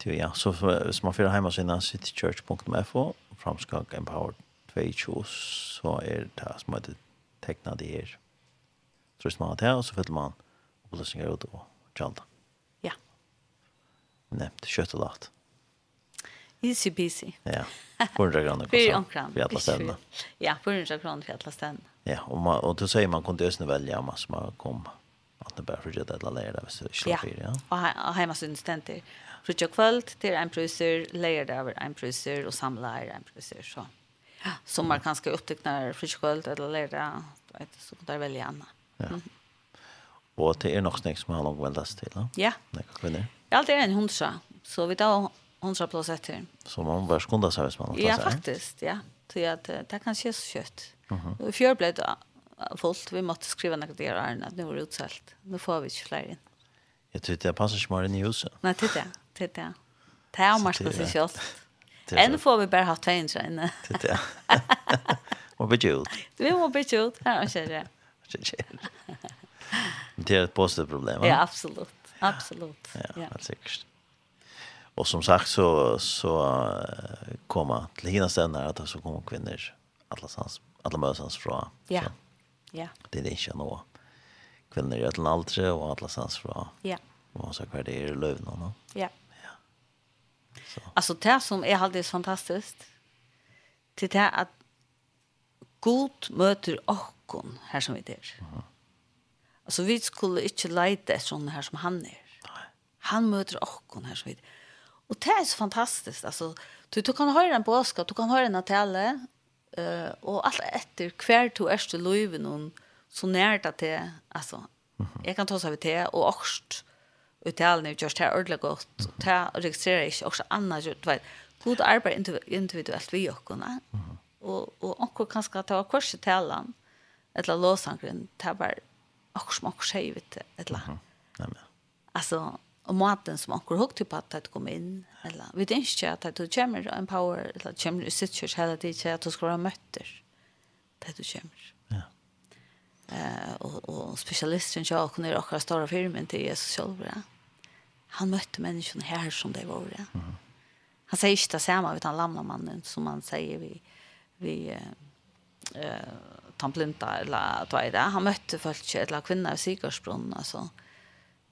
det ja, så hvis man fyrer hjemme sina citychurch.fo, framskak empower 22, så er det som heter tekna det her. Trøst man det, og så fyller man opplysninger ut og tjalda. Ja. Nevnt, kjøtt og lagt. Easy peasy Ja, 400 kroner. [LAUGHS] 400 omkran Vi alla stedene. Ja, 400 kroner vi alla stedene. Ja, og, man, og du sier man kunne øsne velge om man kom at det bare fortsatt et eller annet hvis du ikke slår fyr, ja? Ja, og heima stundstenter. Ja Rutja kvöld till en priser, lejer över en priser och samlar ein priser. Så. Som man kanske upptäcknar rutja kvöld eller lejer så kan där välja anna. Ja. Och det är nog snäck som har nog väldast till. Ja. Nej, kan det. Ja, det en hundsa. Så vi tar hundsa plus etter. Så man bör skunda sig hvis man har Ja, faktiskt, ja. Så ja, det kanske är så kjøtt. Mm -hmm. Och ble blev det fullt. Vi måste skriva något där att nu var det utsällt. Nå får vi ikke flere in. Jag tyckte jag passar inte mer in i huset. Nej, tyckte jag. Det er det. Det er omvarska seg selv. Enn får vi bare ha tøyen seg inne. Det er det. Må bli ut. Vi må bli kjult. Ja, kjære. ikke Det Det er et positivt problem, va? Ja, absolutt. Absolutt. Ja, helt sikkert. Och som sagt så så komma till hina ständer att så kommer kvinnor alla sans alla mösans från. Ja. Ja. Det är det inte nå. Kvinnor i alla åldrar och alla sans från. Ja. Och så kvar det är lövna, nå. Ja. Alltså det som är alldeles fantastiskt. Till det att god möter okkon här som vi är. Mm. Alltså vi skulle inte leta efter sådana här som han är. Han möter okkon här som vi är. Och det är så fantastiskt. Alltså, du, du kan höra en påskap, du kan höra en atelle. Uh, och allt efter kvar du är till livet någon så nära till. Alltså, jag kan ta sig vid det och också uttalen er just her ordentlig godt, og det registrerer ikke også annet, du vet, god arbeid individuelt vi jokkene, og, og onker kan skal ta kors i talen, eller låsangren, det er bare akkur som akkur sier, vet du, et eller annet. Altså, og maten som akkur hukte på at det kom inn, eller, vi tenker ikke at du kommer en power, eller kommer i sitt kjørs hele tiden, at du skal være møtter, det du kommer. Ja. Eh, og, og spesialisten, ja, kunne jo akkurat større firmen til Jesus selv, ja. Mm han møtte människan här som det var Ja. Mm. Han säger inte det samma utan lamna mannen som man säger vi vi eh uh, tamplinta eller tvaida. Han mötte folk eller kvinna i Sigersbrunn alltså.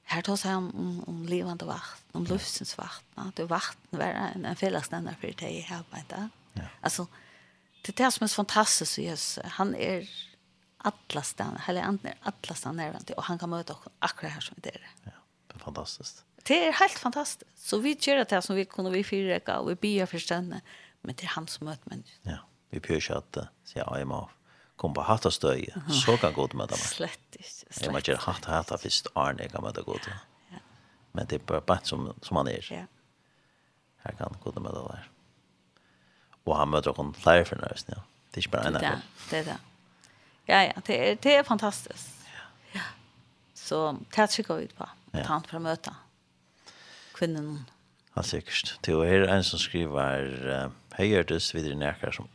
Här tar han om, om levande vatten, om luftens vakt. Det vatten var en, en fällesnämnare för det här. Ja. Alltså, det är det som är fantastiskt. Yes. Han är alla stan, eller han är alla stan närvarande och han kan möta oss akkurat här som det är. Ja, det är fantastiskt det er helt fantastiskt. Så vi gör det här som vi kunde vi fyrräcka och vi biar förstända. Men det är han som möter människor. Ja, vi pyrkar att säga ja, jag må komma på hatt stöj. Så kan gå till möta mig. Slett inte. Jag må göra hatt och hatt och visst Arne kan möta gå Ja. Men det är bara bara som, som han är. Ja. Här kan gå med det där. Och han möter honom flera för nöjst. Ja. Det är inte bara en av dem. Det är det. Ja, ja, det är, det är fantastiskt. Ja. ja. Så det tycker jag ut på. Att han får möta kvinnen. Helt sikkert. Det er en som skriver «Høyertes videre nærkere som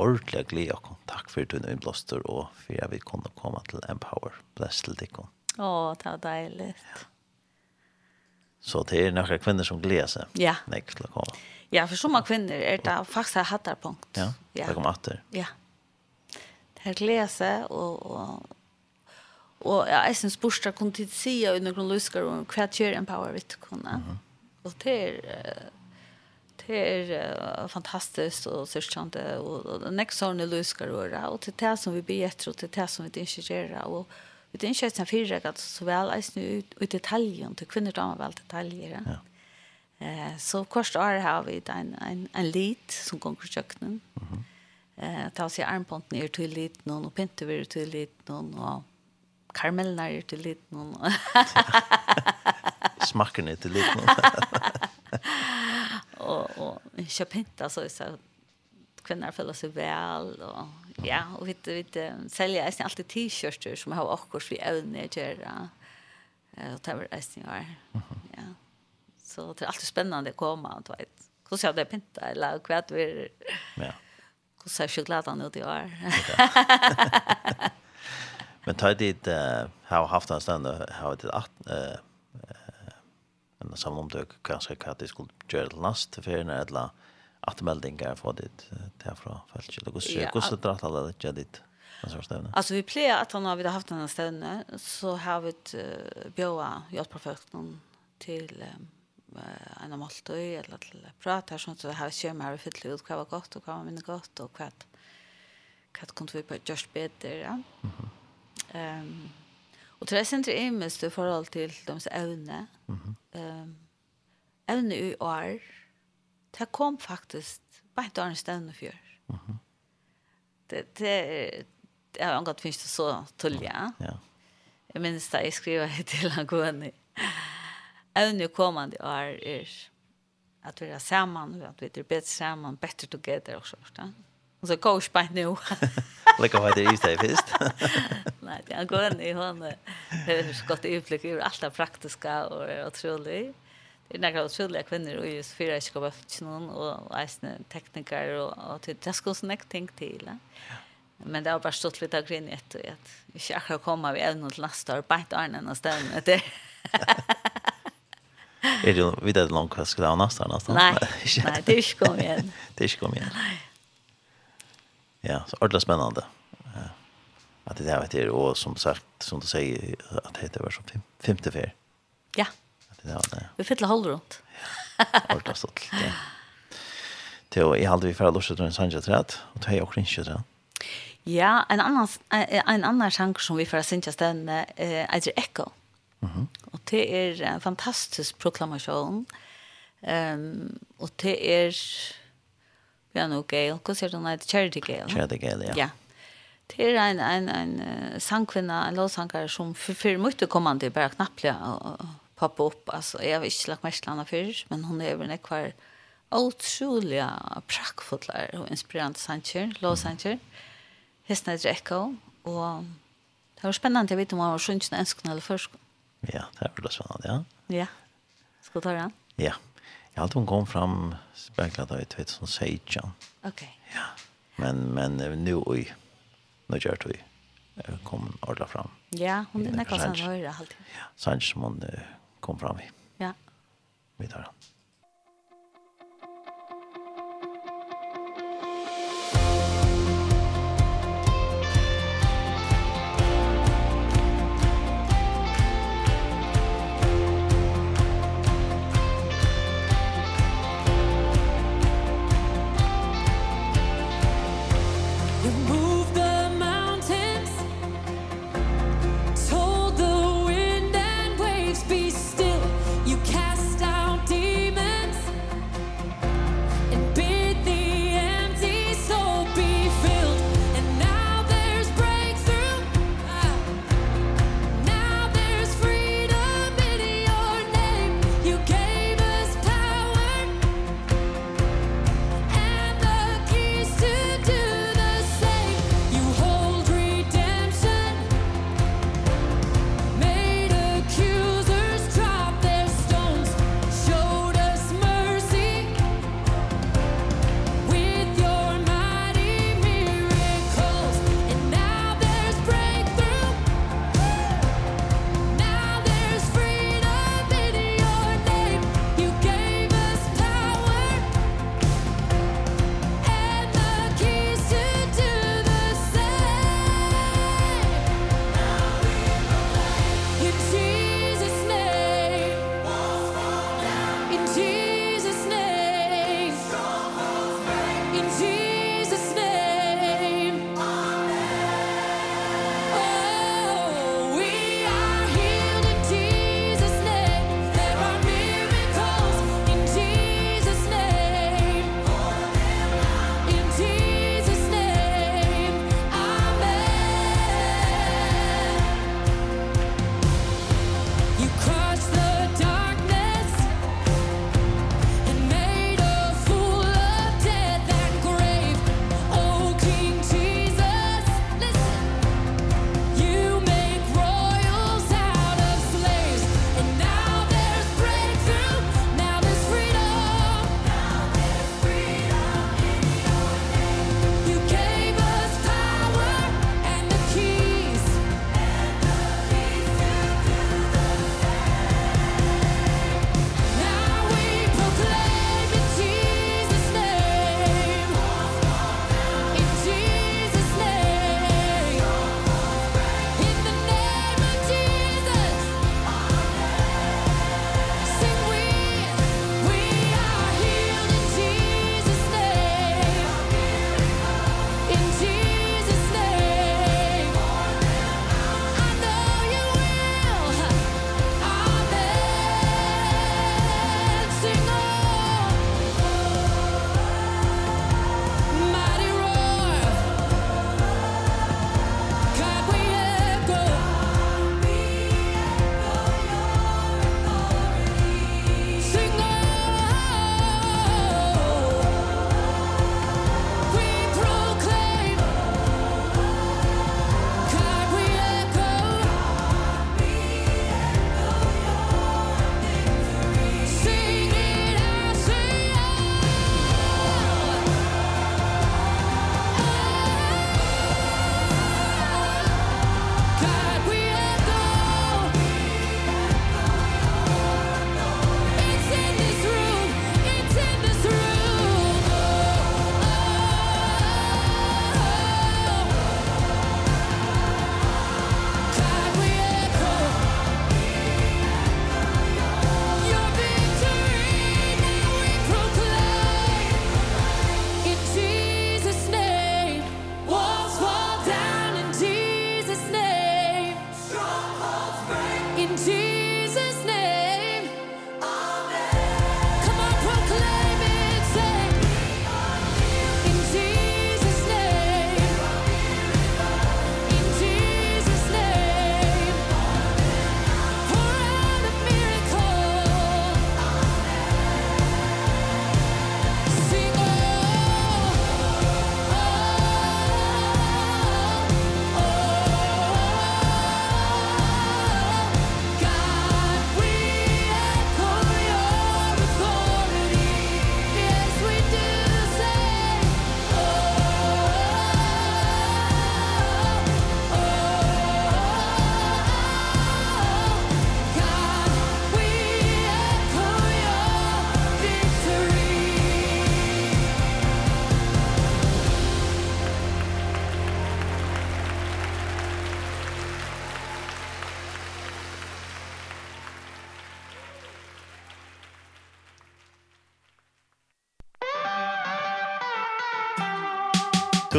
ordentlig glede og takk for din innblåster og for at vi kunne komme til Empower. Bless til dere. Å, det var deilig. Ja. Så det er nærkere kvinner som gleder seg. Ja. Nei, til å komme. Ja, for som kvinner er det faktisk et hattarpunkt. Ja, ja. det kommer atter. Ja. Det er gleder seg, og, og, og ja, jeg synes bortstå kunne tid si under grunnløsker om hva gjør Empower vidt kunne. Mm -hmm. Och det är det är fantastiskt och sörstande och nästa år när du och röra och det som vi blir efter och det som vi inte gör och vi inte sen fyra att så väl är nu ut i detaljen till kvinnor damer väl detaljer. Ja. Eh så kort är har vi en en en lit som går på köknen. Mhm. Eh ta sig armpont ner till lit någon och pinte vi till lit någon och karamellnar till lit någon. [LAUGHS] smaken inte lite någon. och och köp pinta så så kvinnor följer sig väl och ja och vi vi säljer nästan alltid t-shirts som har också vi ävne göra. Eh och tar nästan var. Ja. Så det är alltid spännande att komma och vet. Hur ser det pinta eller kvätt vi Ja. Hur ser chokladen ut i år? [LAUGHS] Men tar dit har haft en stund har det 8 en samnomtøk kanskje hva de skulle gjøre til last til ferien, eller atmeldingar fra ditt derfra folk. Eller hvordan ja, det dratt alle det gjør ditt? Alltså vi plejer att han har vi haft den här ställen så har vi ett uh, bjöa gjort på fötterna till uh, en måltid eller till prata sånt så här kör man här fyllt ut vad var gott och vad var mindre gott och vad vad kunde vi på just bättre. Ja? um, Og det er sentri imest i forhold til deres evne. Mm -hmm. um, evne i år, det kom faktisk bare et annet sted enn før. Det, det, det har angått finnes det så tullig, ja. Jeg minns da jeg skriver [LAUGHS] til han gående. Evne i kommande år er at vi er sammen, at vi er bedre sammen, better together og sånt. Og så går vi bare nå. Lika vad [LAUGHS] det är just det visst. Nej, det går in i hon. Det är så gott utblick över alla praktiska och otroligt. Det är några otroliga kvinnor och just fyra ska vara någon och äsne tekniker och och det ska så näkt tänk till. Men det har bara stått lite grann i ett och ett. Vi ska akkurat komma vi även till nästa år på ett annat än ställen. Det Är [LAUGHS] det vidare långt kvar ska det nästa nästa. Nej, nej, det ska kom igen. Det är inte kom igen. Nej. Ja, så ordentligt spännande. Ja. Att det här vet jag, och som sagt, som du säger, att det var som fem, femte fär. Ja. Att det var det. Vi fyller håll runt. Ja, ordentligt stått. Ja. Till i halde vi förra lorset runt Sanjaträd, och till och också träd. Ja, en annan, en annan sjank som vi förra syntjast den är äh, Echo. Mm. Och det är en fantastisk proklamation. Um, och det är vi har gale, hva sier du nå, Charity Gale? Charity Gale, ja. Ja. Det er en, en, en sangkvinne, en låtsanger som for fire minutter kom han til bare knappelig å poppe opp. Altså, jeg har ikke lagt mest til henne før, men hun er vel ikke hver utrolig prakkfotler og inspirerende sanger, låtsanger. Hesten heter Echo, og det var spennende, jeg vet om han var sunnkende ønskene eller først. Ja, det var veldig spennende, ja. Ja. Skal du ta den? Ja. Ja. Jag hade hon kom fram spekla av i 2016. Okej. Okay. Ja. Men men nu oj. Nu gör det vi. Kom ordla fram. Ja, hon är nästan höra alltid. Ja, Sanchez som hon kom fram i. Ja. Vi tar han.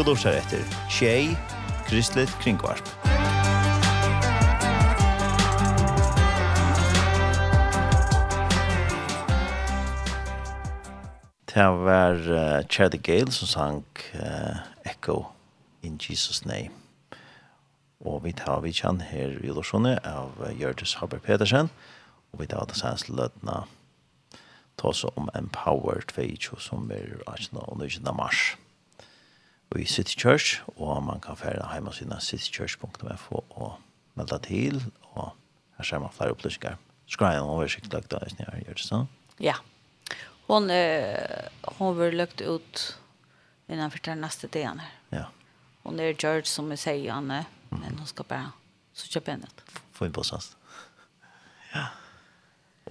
Du lursar etter Tjei, Kristelig Kringvarp. Det var uh, Charlie Gale som sang uh, Echo in Jesus name. Og vi tar vi kjenn her i Lorsone av uh, Gjørtes Haber Pedersen. Og vi tar det sanns løtna oss om Empower 22 som er 18. og 19. mars i City Church, og man kan fære hjemme av sine citychurch.fo og melde til, og her ser man flere opplysninger. Skal en oversikt lagt av Øystein her, gjør det sånn? Ja. Hon, eh, hon var lagt ut innanfor den neste dagen her. Ja. Hon er George som jeg sier Anne, men hon skal bare så kjøpe henne. Få inn på sånn. Ja.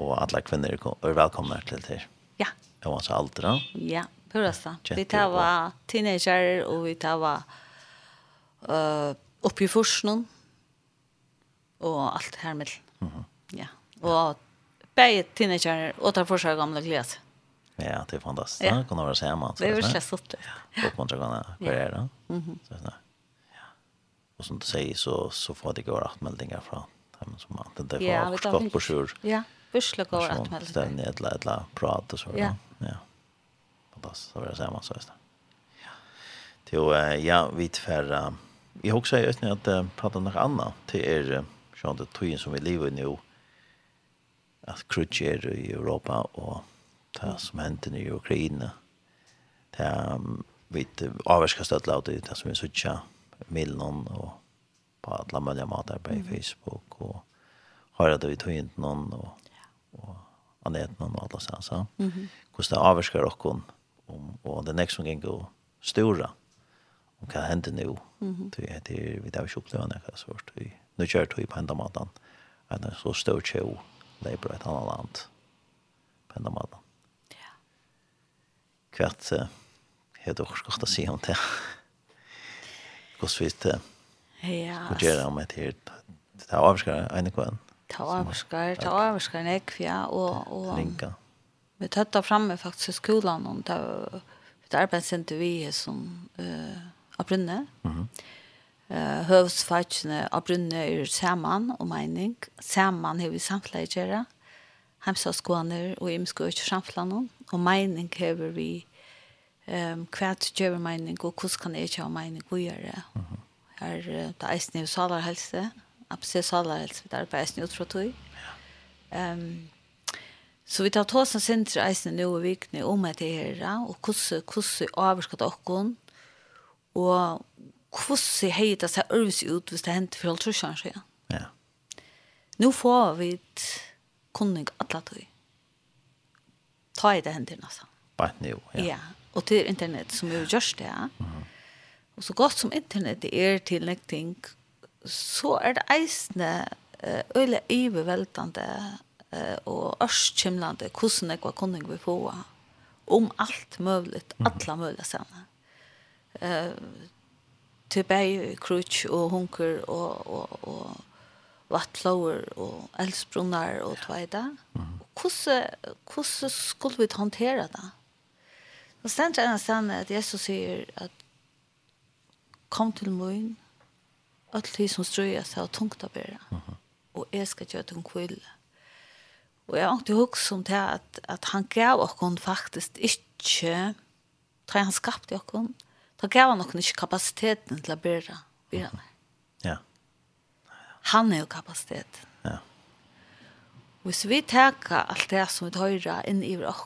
Og alle kvinner er velkomne til det. Ja. Jeg var så alt da. Ja. Hurrasta. Vi tar var teenager och vi tar var uh, uppe i forskningen och allt här med. Mm. Ja. Och bäge teenager och tar försök gamla gläs. Ja, det är fantastiskt. Ja. Kan vara så hemma. Det är väl så sött. Ja. Och man kan kunna karriär. Mhm. Så där. Ja. Och som du säger så så får det gå att meldingar från dem som man. det var skott på sjur. Ja. Vissla går att meldingar. Det är ett lätt prat och så. Ja. Ja hoppas så vill jag säga så visst. Ja. Till ja, vi tvärra. har också är östnig att prata något annat till er sånt det tog som vi lever nu att krutcher i Europa och det som händer i Ukraina. Det vi avskar stödla av det som vi suttar millen och på alla möjliga matar på Facebook och höra det vi tog in någon och, och anetna och alla sånt. Så. Mm -hmm. Hvordan det avvarskar okkon om och det nästa gång går stora om kan hända nu det är det vi där sjukliga när det svårt. vi nu kör vi på ända matan att det så stor show det på ett annat land på ända matan ja kvart heter också ska se om det? Kosvist ja och göra om det här det avskar en kvann ta avskar ta avskar nek ja och och rinka Vi tatt framme faktiskt i skolan om det ett arbetscenter vi som eh av brunne. Mhm. Eh hövsfatchne av brunne är samman och mening. Samman hur vi samflägera. Hemsa skåner och imskoj framflanon och mening hur vi ehm um, kvært gjør meining og hvordan kan jeg ikke ha meining å gjøre. Her det er snill salarhelse, absolutt salarhelse, det er bare snill fra tog. Um, Så vi tar tås og sinter eisen nå i vikene om etter her, og hvordan, hvordan avvarsket dere, og hvordan heier det seg øvelse ut hvis det hendte for alt trusjene seg. Ja. Nå får vi et kunning alle tog. Ta i det hender nesten. Bare nå, ja. Ja, og til internett som jo gjørs det, ja. Mm -hmm. Og så godt som internett er til nekting, så er det eisene øyelig ibeveldende eh och örskimlande kusen det var kunning vi få om alt mulig, alle mulige möjliga Uh, til tillbej krutch og hunker og, og, og vattlower og älsbrunnar og tveida. Hvordan, hvordan skulle vi håndtere det. Och stendt tror jag at Jesus sier at kom til mun alt de som strøyer seg og tungt å bære. Og jeg skal gjøre til en kvilla. Mm Og jeg har ikke hukst om det at, at han gav oss faktisk ikke, da han skapte oss, da gav han oss ikke kapasiteten til å byrre. byrre. Ja. Han er jo kapasiteten. Ja. Hvis vi teker alt det som vi hører inn i oss,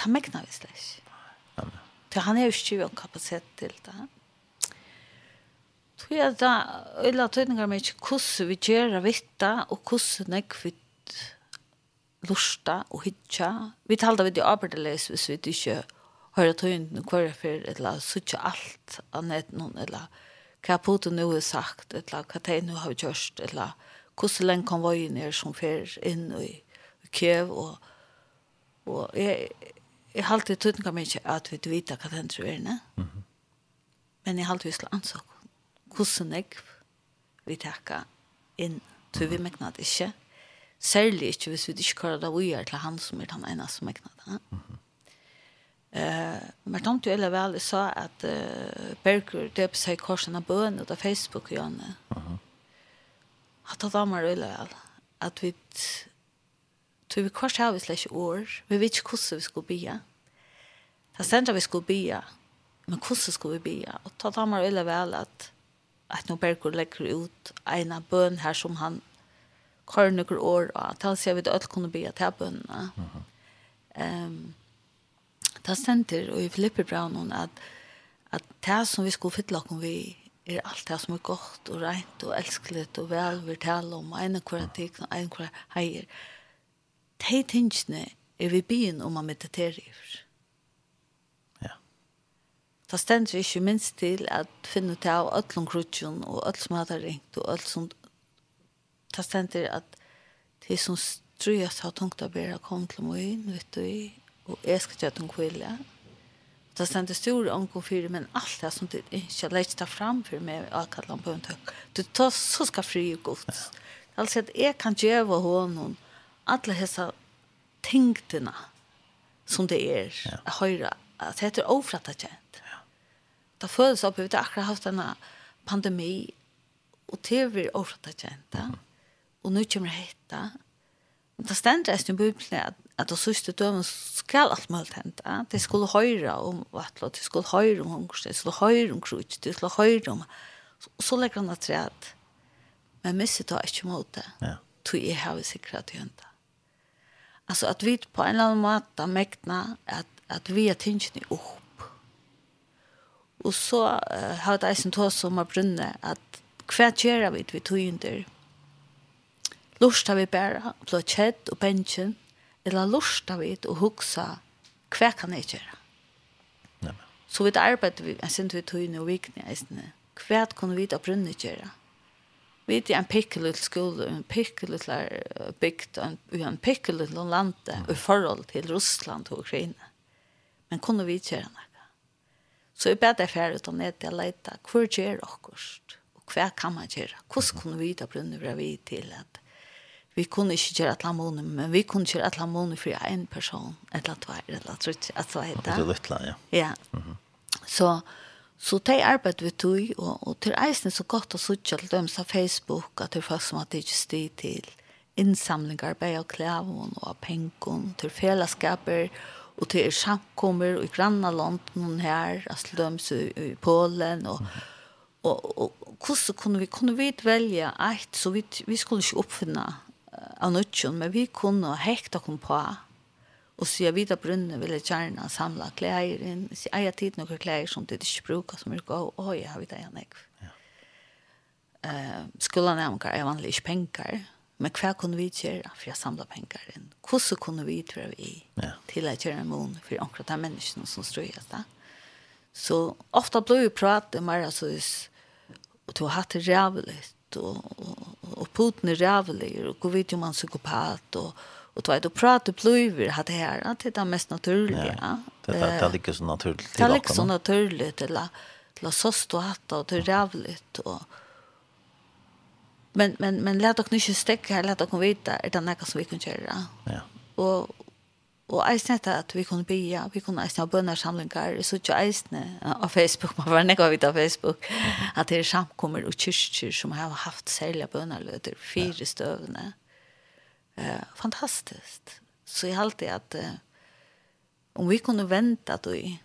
da mekner vi slett ikke. Amen. Så han er jo ikke jo kapasitet til det. Så jeg da, øyla tøyninger med ikke hvordan vi gjør det og hvordan jeg vil lusta og hitja. Vi talte vid det arbeidleis hvis vi ikke hører tøynden hver for eller suttje alt av netten eller hva Putin nå har sagt eller hva de nå har gjort eller hvordan lenge kan konvojen er som fer inn i, i Kiev og, og jeg, jeg halte tøynden mye at vi vet hva den tror er ne? Men jeg halte vi skal anså hvordan jeg vi takka inn tror vi meknat ikke Særlig ikke hvis vi ikke kører det vi er til han som er den ene som er knatt. Mm -hmm. uh, men de eller vel sa at uh, Berger døpte seg korsen av bøen ut av Facebook og Janne. Mm -hmm. At det damer eller vel. At vi tog vi kors har vi slett ikke år. Vi vet ikke hvordan vi skulle bia. Det stendte vi skulle bia. Men hvordan skulle vi bia? Og ta damer eller vel at at nå Berger legger ut en av bøen her som han kvar nokre år og tal ser vi det alt kunne be at her. Ehm ta center og i Filippi Brown hon at at det som vi skulle fylla kom vi er alt det som er godt og rent og elskeligt og vel vi taler om en kvar ting og en kvar heier. De tingene er vi byen om å meditere i. Ja. Ta sentur í ikke minst til at finne ut av ødlom krutjun og ødlom som har ringt og ødlom som ta stendir at det som strøyast har tungt å bæra kom til møyen, vet du, og jeg skal gjøre den kvile. Ta stendir stor omgå fyrir, men alt det som du ikke leit ta fram for meg, akkallan på en tøk. Du tar så skal fri og gods. Altså at jeg kan gjøre honom alle hessa tingtene som det er, ja. høyre, at det er ofratta kjent. Ja. Det føles opp, vi har akkurat haft denne pandemi, og det er ofratta kjent, ja. Mm -hmm og nu kommer det hetta. Men det stender i Bibelen at, at det siste dømen skal alt mulig hente. De skulle høre om vattla, de skulle høre om hungerste, de skulle høre om krutsk, de skulle høre om... Og så legger han at træet. Men misset da ikke mot det. Ja. Tog jeg har vi sikret til hente. Altså at vi på en eller annen måte mekna at, at vi er tingene opp. Og så uh, har det eisen tog som har brunnet at hva gjør vi vi tog under? Lusta vi bæra, blå kjedd og bensjen, eller lusta vi og hugsa, hva kan jeg gjøre? Nei. Så vi arbeider vi, jeg synes vi tøyne og vikne, jeg synes, hva kan vi da brunne gjøre? Vi er en pikkelutl skole, en pikkelutl bygd, en en pikkelutl lande, i forhold til Russland og Ukraina. Men kunne vi gjøre noe? Så jeg bedre ferdig ut av ned og lete, hva gjør dere? Og hva kan man gjøre? Hvordan kunne vi da brunne vi til at vi kunne ikke gjøre alle måneder, men vi kunne gjøre alle måneder for en person, eller annet, et eller annet, et så heter Det er litt, ja. Ja. Mm -hmm. Så, så det arbeid vi tog, og, og til eisen er så godt å sitte til dem av Facebook, at det er folk som har ikke styr til innsamlingar, arbeid av klæven, og av pengen, til fellesskaper, og til er samkommer, i grannaland, noen her, altså til dem i Polen, og, mm -hmm. og, og, og hvordan kunne vi, kunne vi velge et, så vi, vi skulle ikke oppfinne av nødtjen, men vi kunne hekta kom på, og så jeg videre brunnet ville gjerne samle klær inn, så jeg har tid noen klær som det ikke bruker, som er gav, og jeg har vidt jeg nek. Ja. Uh, Skolen er omkring, jeg vanlig ikke penger, men hva kunne vi gjøre for jeg samle penger inn? Hvordan kunne vi gjøre vi ja. til å gjøre en mån for akkurat de menneskene som strøyes da? Så ofte blir vi pratet mer, altså, og du har hatt det rævlig, och, og, og Putin er rävlig och går vid jo man psykopat och och två och prata blöver har det här att det är mest naturliga. Det det det ligger så naturligt. Det ligger så naturligt eller till så stått og det rävligt och men men men låt dere inte stäcka her, låt dere veta er det noe som vi kan göra. Ja. Och Og eisen etter at vi kunne bya, vi kunne eisne ha bønnersamlinger, så ikke eisne av Facebook, [LAUGHS] man var nekva vidt av Facebook, at det er samkommer og kyrkjer som har haft særlige bønnerløter, fire støvende. Eh, fantastisk. Så jeg halte at eh, om vi kunne vente at vi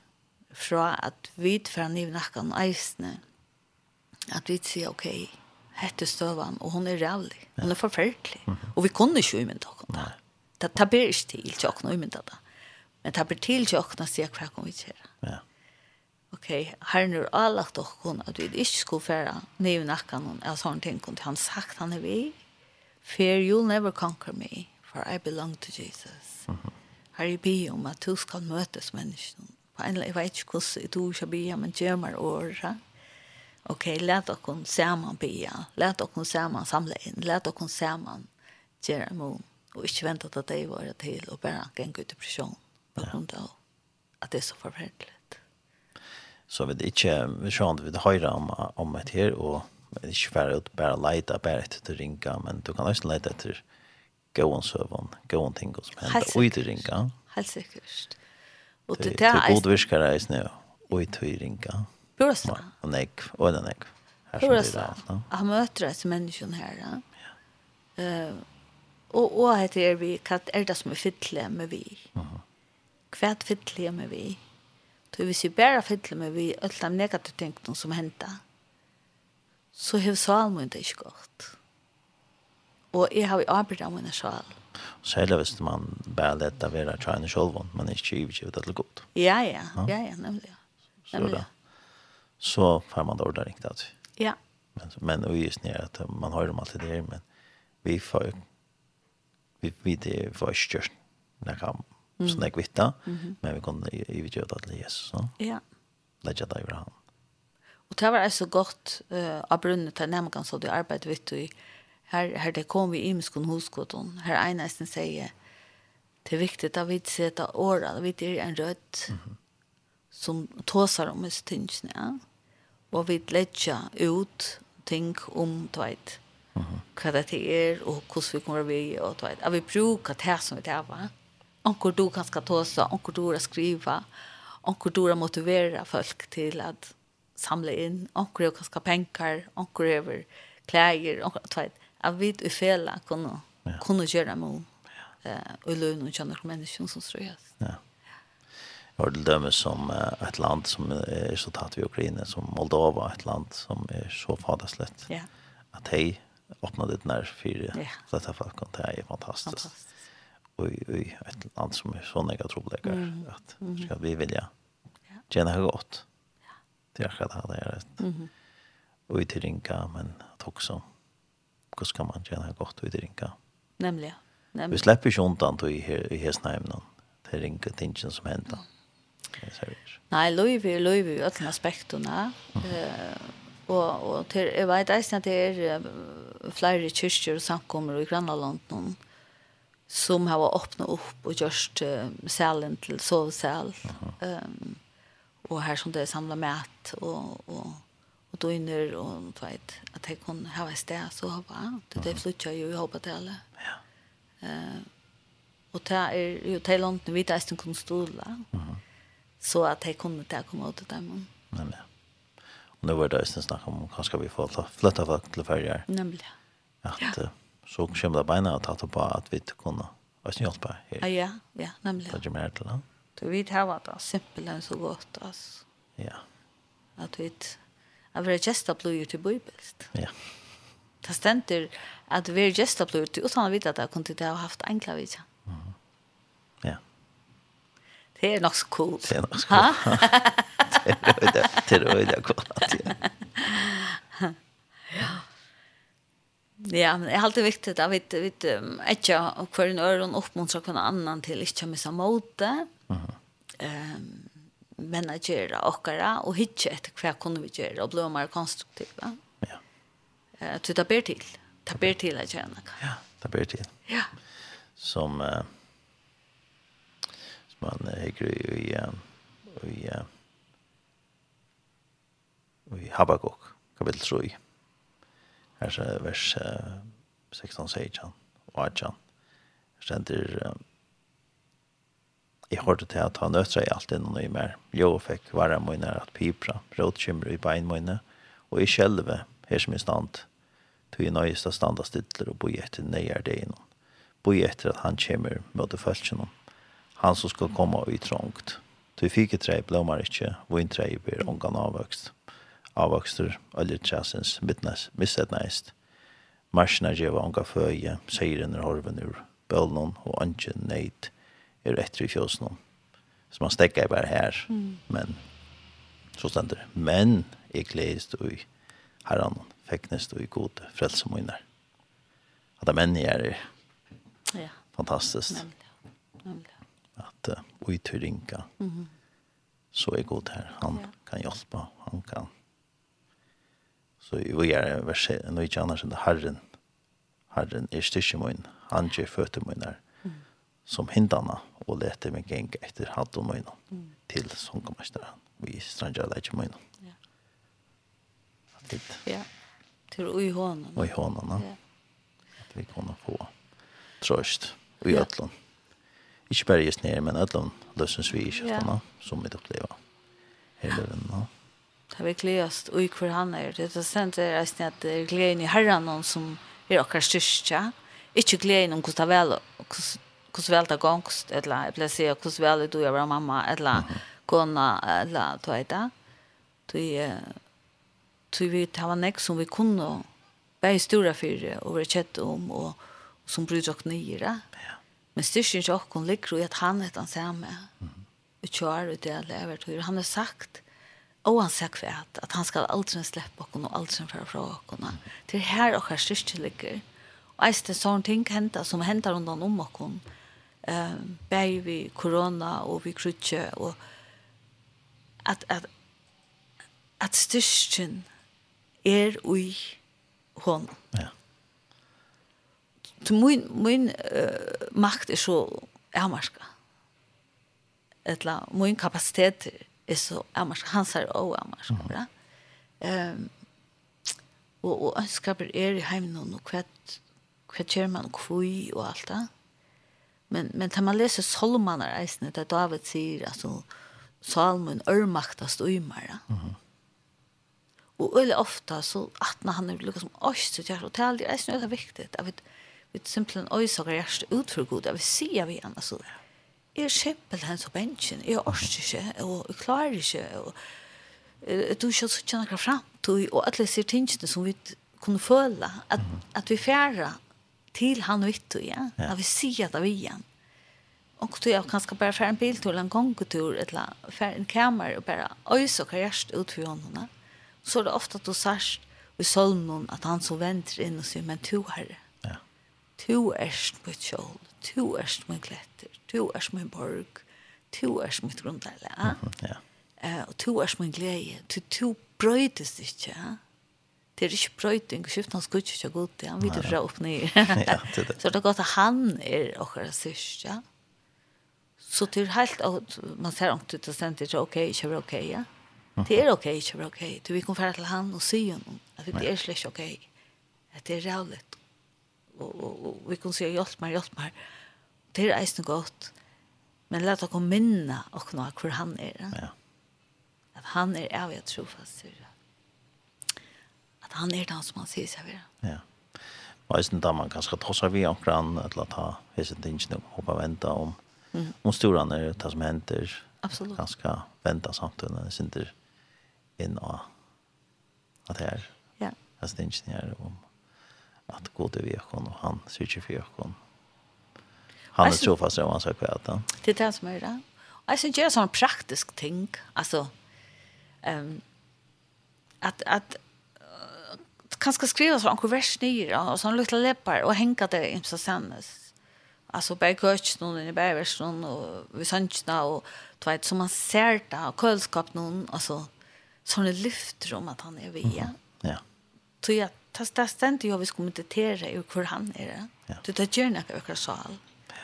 fra at vi fra nivnakkan eisne, at vi sier, ok, hette støvan, og hun er rævlig, hun er forferdelig, og vi kunne ikke umynda henne. Nei Det tar blir ikke til til åkne umyndet det. Men det blir til til åkne sier hva kan vi gjøre. Ja. Ok, her er det avlagt åkne at vi ikke skulle fære ned i nakken og sånne ting. Og han sagt han er vi. Fear you'll never conquer me, for I belong to Jesus. Mm -hmm. Her er vi om at du skal møtes menneskene. På en eller jeg vet ikke hvordan du skal be, men gjemmer året. Ok, let dere sammen be, let dere sammen samle inn, let dere sammen gjøre måned og ikke vente at det var til og bare gikk ut i depresjon på grunn av at det er så forferdelig. Så vi ikke, vi skjønner vi det høyre om, om et her, og vi er ikke bare ut bare leite, bare etter til ringa, men du kan også leite etter gåen søvn, gåen ting som hender, og i til ringa. Helt sikkert. Og det er god virker i snø, og i til ringa. Bjørsta. Og nek, og den nek. Bjørsta. Han møter deg som menneskjen her, ja. Ja. Uh, og og heter vi kat er det som er fittle med vi. Mhm. Kvært fylle med vi. Du vi ser bara fylle med vi alt de negative tingene som henter. Så har salmen det ikke gått. Og jeg har jo arbeidet av mine sjal. Særlig hvis man bare lette av hver tjene selv, man er ikke givet til godt. Ja, ja, ja, ja, nemlig. Så, nemlig. så får man dårlig riktig. Ja. Men, men og just nere at man har dem alltid der, men vi får vi vi får ikke gjort når kan sånn jeg vet men vi kunne i vi gjøre det til Jesus Så. ja det gjør det jo han og det var så godt uh, av brunnen til nemmen så det arbeid vet i. her, her det kom vi i muskon hoskotten her ene nesten sier det er viktig at vi setter året vi er en rødt mm -hmm. som tåsar om oss tingene ja? og vi legger ut ting om tveit hva det er, og hvordan vi kommer vi, og du vet, at vi bruker det som vi tar, va? Onkur du kan ska tåsa, onkur du kan skriva, onkur du kan motivera folk til at samla inn, onkur du kan ska pengar, onkur över klæger, onkur, du vet, at vi i fela kunne, ja. kunne gjøre mål, eh, og løn og kjønne mennesker som strøyes. Ja. Jeg har dömer som ett land som er så tatt vi Ukraina, som Moldova, et land som er så faderslätt. Ja. At hej, öppna det när för ja. så folk jag kan det är fantastiskt. Fantastiskt. Och i ett land som är så negativt mm. att mm. ska vi vilja tjäna ja. gott. Ja. Det är själva det är rätt. Mhm. Och i ringa men att också hur ska man tjäna gott i trinka? Nämligen. Nämligen. Vi släpper ju undan antar i i hästnämnen. Det är ringa tingen som händer. Mm. Nej, Louis, Louis, öllna aspekterna. Mm. Eh Og, og til, jeg vet eisen at det er flere kyrkjer og samkommer i Grannland noen som har åpnet opp og gjort uh, selen til sovesel. Um, og her som det er samlet mat og, og, og døgner og du vet, at jeg kunne ha et sted så håper jeg. Det, det flyttet jo i håpet til alle. Ja. Uh, og det er jo til London vi eisen kunne stole. Uh -huh. Så at jeg kunne til å komme ut til dem. Men ja. Og nu var det også snakk om hva skal vi får flytta folk til ferger. Nemlig. At, ja. Så kommer det beina og tatt på at vi kunne eisen hjelpe her. Ja, ja, nemlig. Det er mer til han. Du vet her var det simpelthen så godt, altså. Ja. At vi at vi er gesta blod til bøybelst. Ja. Det stender at vi er gesta blod til, utan å vite at jeg kunne det ha haft enkla vidtjent. Det är nog så cool. Det är nog så cool. Det är röjda cool. Ja. Ja, men det är alltid viktigt att vi inte um, och kvar en öron uppmuntrar kvar annan till inte missa måte. Mm -hmm. um, men att göra åkara och hitta efter vad kunde vi göra och bli mer konstruktiva. Ja. Eh, uh, det ber till. Det ber till att göra något. Ja, det ber til. Ja. Som... Uh, man hekker i, i, i, i Habakkuk, kapitel 3. Her er vers 16, 16 og 18. Her stender Jeg hørte til at han nødt seg alt innan i mer. Jo, fikk være mine at pipra, rådkymre i bein mine, og i kjelve, her som i stand, tog i nøyest av standa stidler og boi etter nøyer det innan. Boi etter at han kommer mot det følelsene han som ska komma i trångt. Du fick tre, träd blommar inte, och en tre blir ångan avväxt. Avväxter, eller träsens, mittnäs, misset näst. Marsna säger när horven ur bölnon og anke neid, er etter i fjösnon. Så man stekker bara här, men så stender det. Men jeg glädjest och i herran, fäcknest och i gode, frälsomunar. At det män er, Ja. Fantastiskt. Nämligen. Nämligen lite och i tyrinka. Mm -hmm. Så är god här. Han ja. kan hjälpa. Han kan. Så vi är vers nu i annars än Herren. Herren är styrkemoin. Han ger fötter moinar mm. som hindarna och leter mig gänga efter hatt och moinar mm. till. Vi strandjar läge moinar. Ja. Att Ja. Till ui honan. honom. honan, i. Ja. Att vi kan få tröst i ötlån. Ja ikke bare just nere, men alle løsens vi ikke ja. sånn, som vi opplever hele den. Ja. Det vi gledest, og i hvor han er. Det er sent er reisende at det er gleden i herren noen som er okkar styrstja. Ikke gleden om hvordan det er vel, hvordan vel det går, eller jeg pleier å si hvordan vel du er mamma, eller kona, eller du vet det. Du du vi det var nek som vi kunne være store for og være kjett om, og som bryr dere nye. Men styrkjen til åkken ligger i at han er den samme. Og kjører ut det jeg lever til. Han har sagt, og han sagt for at, at han skal aldri slippe åkken og aldri føre fra åkken. Til her åkker styrkjen ligger. Og jeg det sånne ting henter, som henter rundt om åkken. Uh, Beg vi korona og vi krutje og at, at, at styrkjen er ui hånden. Ja. Så min, min uh, makt er så avmarska. Etla, min kapasitet er så avmarska. Hans er også avmarska, mm. Um, og, og ønskaper er i heimen og hva hva kjører man kvui og alt det. Men, men da man leser Solmaner eisene, da David sier, altså, Salmon ørmaktast uymara. Mm -hmm. Og øyelig ofta så atna han er liksom oss til kjære, og det er eisne øyelig viktig, at vi vi simpelthen øysaker hjerst ut for god, vi sier vi gjerne så der. Jeg er simpelthen så bensjen, jeg orker ikke, og jeg klarer ikke, og du ikke så kjenner hva frem, og alle sier tingene som vi kunne føle, at, at vi fjerde til han vitt og igjen, ja. at vi sier det vi igjen. Og du er kanskje bare fjerde en biltur, eller en gongetur, eller fjerde en kamer, og bare øysaker hjerst ut for håndene. Så er det ofte at du sørst i solmen at han så venter inn og sier, men to herre, Tu erst mitt kjol, tu erst min kletter, tu erst min borg, tu erst mitt grundlæle. Ja. Ja. -hmm, og tu erst min glede, tu, tu brøydes ikke, ja. Det er ikke brøyting, og skiften hans gudkje ikke til, han vet jo fra opp nye. [LAUGHS] ja, [LAUGHS] det er det. Så det er godt at han er okkara syrst, ja. Så det er helt, man ser om det, det stender ikke, ok, ikke bra, ok, ja. Det er ok, ikke bra, ok. Du, vi kommer til han og si honom, at det er slik ok. At det er rævligt, og, og, og vi kan si hjelp meg, hjelp meg. Det er eisen godt. Men la dere minne og nå hvor han er. Ja. At han er av jeg tror fast. At han er den som han sier seg ved. Ja. Og eisen da man kanskje tar vi ved omkran til å ta hese tingene og hoppe og vente om mm. om storan er det som henter. Absolutt. Ganske vente samtidig når det sitter inn og at det er. Ja. Hese tingene her om att gå till vekon og han söker for vekon. Han er trofast så han jag anser kvärt. Det er det som er det. Og jeg synes det er sånn praktisk ting. altså, um, at, at uh, kanske skriva sånn hvor vers nye, og sånn lilla läppar og hänga det i så sändes. Altså, bare kurs noen, i bävers noen, og vi sannsjena, og du vet, som man ser det, og kølskap noen, altså, sånne lyfter om at han er via. Mm. Ja. Så jag tas tas stent jo vi ska i hur han är det. Ja. Du tar gärna ökar sal. Ja.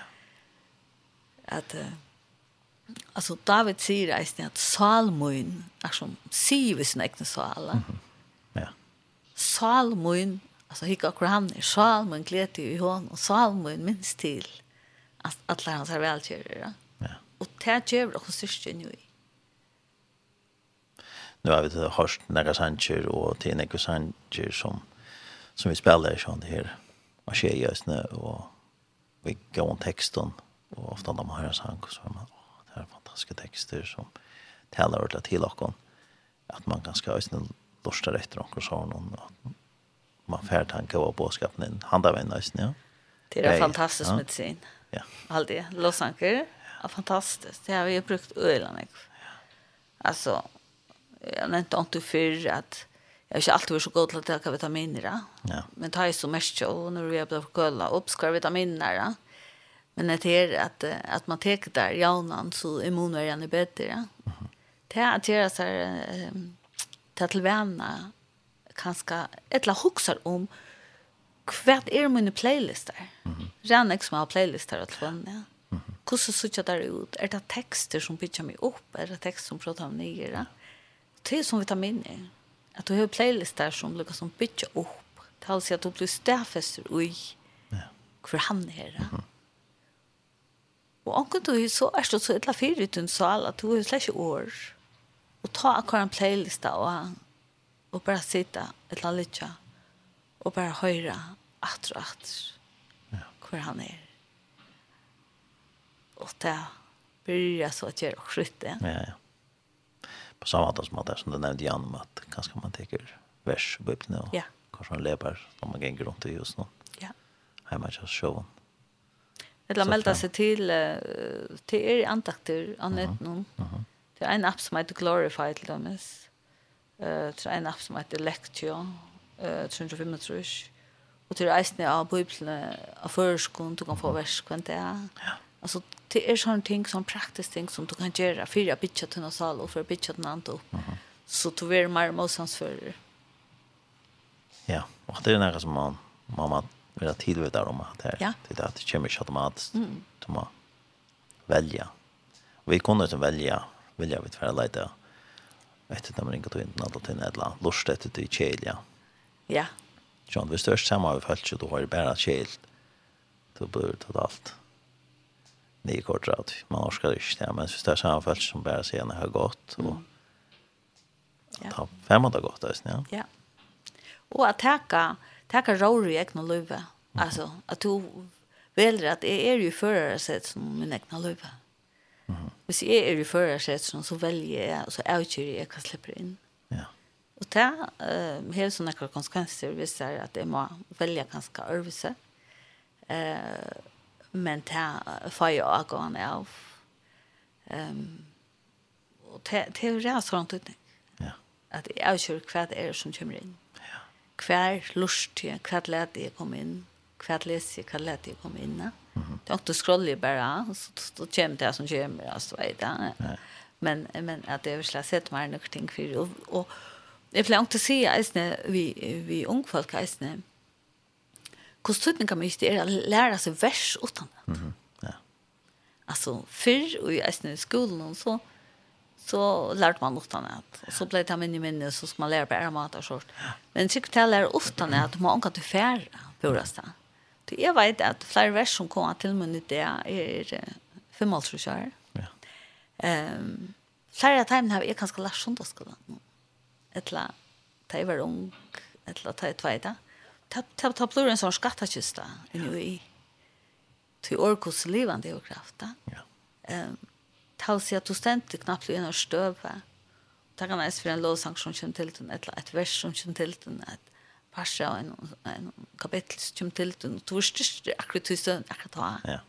Att alltså David säger att det är som sier vi sin egen sal. Mm -hmm. Ja. Salmoin, alltså hicka hur han är salmoin glädje i hon och salmoin minst till att alla hans har välkörare. Ja. Och det gör också syster nu. i. nu har vi hørt nære sanger og til nære sanger som som vi spelar sån det här och tjejer just nu och vi går om texten och ofta de har en sång så man det här fantastiska texter som talar ordentligt till och att man kan ska just nu lörsta rätt och så någon man färd tanke och bådskapen in handa vänner just nu. Det är fantastiskt med sin. Ja. Allt det låsanker. Ja, fantastiskt. Det har vi ju brukt öland. Ja. Alltså jag nämnde inte för att jag har inte alltid varit så god till att ta vitaminer. Ja. Men tar ju så mest och när jag blir förkölda upp ska vitaminer. Ja. Men det är att, att man tar där jaunan så immunvärjan är bättre. Ja. Mm -hmm. Det är att göra så här ta till vänner kanske ett la huxar om kvart är mina playlistar. Mm -hmm. Rannex har playlistar att fan. Ja. Hur så såg där ut? Är det texter som pitchar mig upp? Är det texter som pratar om nere? Det är som vitaminer att du har playlistar som lukar som bitch upp tal sig att du blir stäfester oj ja. för han är det och anka du så är det så ett för utan så alla du har slash år och ta akkurat en playlista och och bara sitta ett lite och bara höra att och att ja. hur han är och det blir så att jag skjuter ja ja på samma sätt som att det som du nämnde Jan om att kanske man tänker vers på Bibeln och yeah. kanske man lever när man gänger runt i just nu. Ja. Hemma just showen. Det la melda til, uh, til er antakter annat nu. Det er en app som heter Glorify til dem. Uh, det er en app som heter Lectio eh 335 Og til resten av Bibelen, av förskon du kan få vers kvant det. Ja. Alltså det är sån ting som praktiskt ting som du kan göra för att bitcha till någon sal och för att bitcha till något. Så du vill mer motstånds för. Ja, och det är något som man mamma vill ha tid vet om att det här. Det är att det kommer inte automatiskt. att man välja. Vi kunde inte välja välja vi tvära lite efter när man inte tog in något till nedla. Lust efter det i kälja. Ja. John, vi störst samma av vi följt så då har det bara kält. Då blir det allt nio kort rad. Man orskar inte det, men det är sammanfällt som bara ser när det har gått. Och ja. ta fem har gått, alltså, ja. Ja. Och att täcka, täcka råd i egna löva. Alltså, att du väljer att det är ju förare sätt som min egna löva. Mm. Hvis jeg er i som så velger jeg, så avgjør jeg hva slipper inn. Ja. Og det uh, har sånne konsekvenser hvis jeg at jeg må velge ganske øvelse. Uh, men det får jag avgående av. Um, og det är ju rett sånn utning. Ja. At jeg avgör vad det er som kommer inn. Ja. Hver lust jag, hver lät jag kom inn. hver läs jag, hver lät jag kom in. Mm Det är inte scrollig bara, så så kommer det som kommer, alltså vet jeg. Ja. Men, men at det er väl sett mig någonting för og Jeg pleier ikke å si eisne, vi, vi ungfolk, jag Kostutning kan man just är att lära sig vers utan det. Mm -hmm. ja. Alltså förr och i skolan och så så lärde man utan det. Och så blev det minne minne så ska man lära bara mat och sånt. Men tycker jag lär utan det att man kan inte färra på rasta. Det jag vet att flera vers som kommer till mig det är för målsrusar. Ja. Ehm um, flera tajmen har jag kanske lärt söndagsskolan. Ettla, ta i var ung, ettla ta i tvejda ta blir en sånn skattakista inne i till orkos levande och krafta. Ja. Ehm ta sig att du ständigt knappt i och stöva. Ta kan es för en lovsang som kom till den ett ett vers som kom till den att passa en en kapitel som kom till den och torst akkurat just akkurat ta. Ja.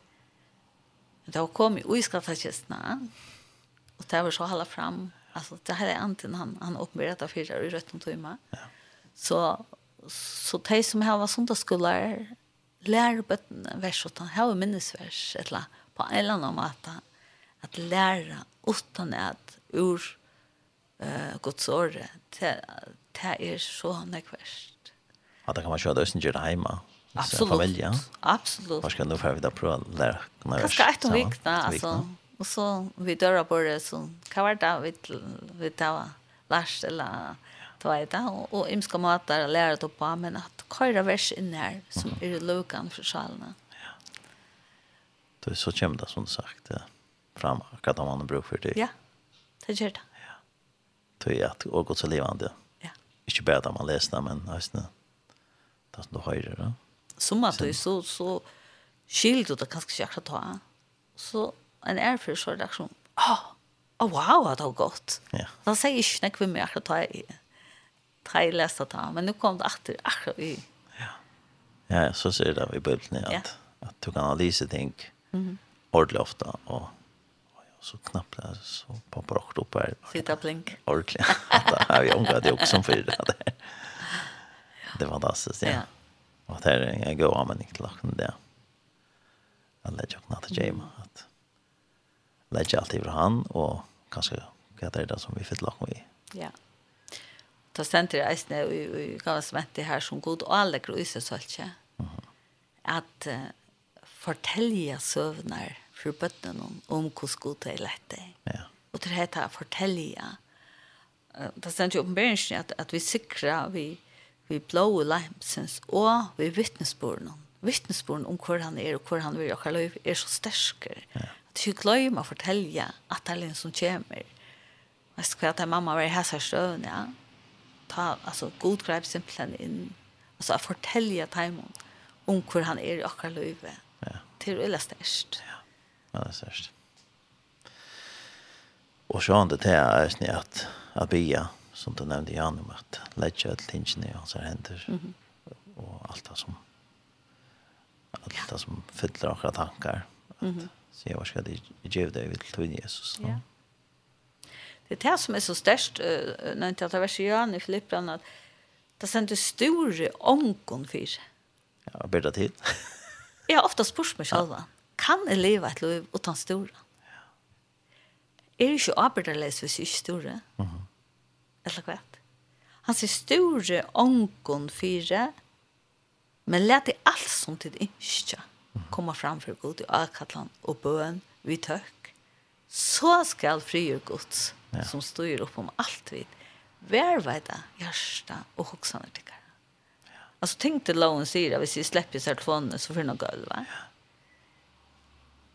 Då kom i skattakista. Och det var så hålla fram. Alltså det här är antingen han han uppenbarade fyra i rätt om. Ja. Så så de som har sundagsskolar lærer bøttene vers utan, har jo minnesvers eller på en eller annen måte at læra utan at ur uh, Guds året det, det er så nekverst. Ja, det kan man kjøre det som gjør det hjemme. Absolut. Familja. Absolut. Vad ska du för vidare prova lära kunna göra? Kanske ett vikna alltså. Och så vi dörrar på det så kan vara det vi vi tar Lars eller ta i det, og, og imska matar og det på, men at køyra vers inn her, som mm i er lukan for sjalene. Ja. Det er så kjem det, som du sagt, fram akkurat om man har bruk for det. Ja, det gjør det. Ja. Det er at og godt så levande. Ja. Ikke bare at man leser det, men høysene, det er som du høyre, da. Som at du så, så skilt du det kanskje ikke akkurat ta, så en erfyr så reaksjon, åh, oh, oh, wow, det var godt. Ja. Da sier jeg ikke nekve med akkurat ta i det i lästa ta, men nu kom det åter akkurat vi. Ja. Ja, så ser det vi bilden att ja. att du kan analysera tänk. Mhm. Ordentligt ofta och så knappt det, så poppar också upp här. Sitta blink. Ordentligt. [LAUGHS] Det har vi omgått också som för det. Det var fantastiskt, ja. ja. Och det är en god användning till lachen det. Att lägga och natta Jema. Att lägga allt över han och kanske vad det är det som vi fick lachen i. Ja ta stendur i eisne i i gavasmenti her som god og alle grøyse sølse at uh, fortelja søvnar for bøttene om, om hvordan god det er lett det. Ja. Og til dette fortelja uh, det stendur i oppenberingen at, at vi sikrer vi, vi blå leimsens og vi vittnesbordene. Vittnesbordene om hvor han er og hvor han vil og hva er så stersker ja. at vi gløymer å fortelja at det er som kommer Vet du hva, at mamma var i hæsar støvn, ja ta, alltså god grepp simpelthen in alltså att fortälja Taimon om hur han er i akkurat løyve. Ja. Til å størst. Ja, det er størst. Og så det til er snitt at Abia, som du nevnte i han om at ledger et tingene i hans hender, mm og alt det som alt det som fyller akkurat tankar. At, mm -hmm. Så jeg var skal det i djevde, vil tog Jesus. Ja. Det er det som er så størst, uh, når jeg tar vers i Jan i Filippan at det sender store ångon for. sig. Ja, bedre tid. jeg [LAUGHS] har ofta spurt meg selv, kan jeg leve et liv utan store? Er det ikke arbeiderleis hvis jeg ikke store? Mm -hmm. Eller hva? Han sier store ångon for men let det alt som til ikke komme fram for god i avkattelen og bøen vi tøk, Så skal frigjør gods ja. som styr upp om allt vid. Värvajda hjärsta och huxaner tycker. Ja. Alltså tänk till Lowen säger att hvis vi släpper sig telefonen så får något guld va? Ja.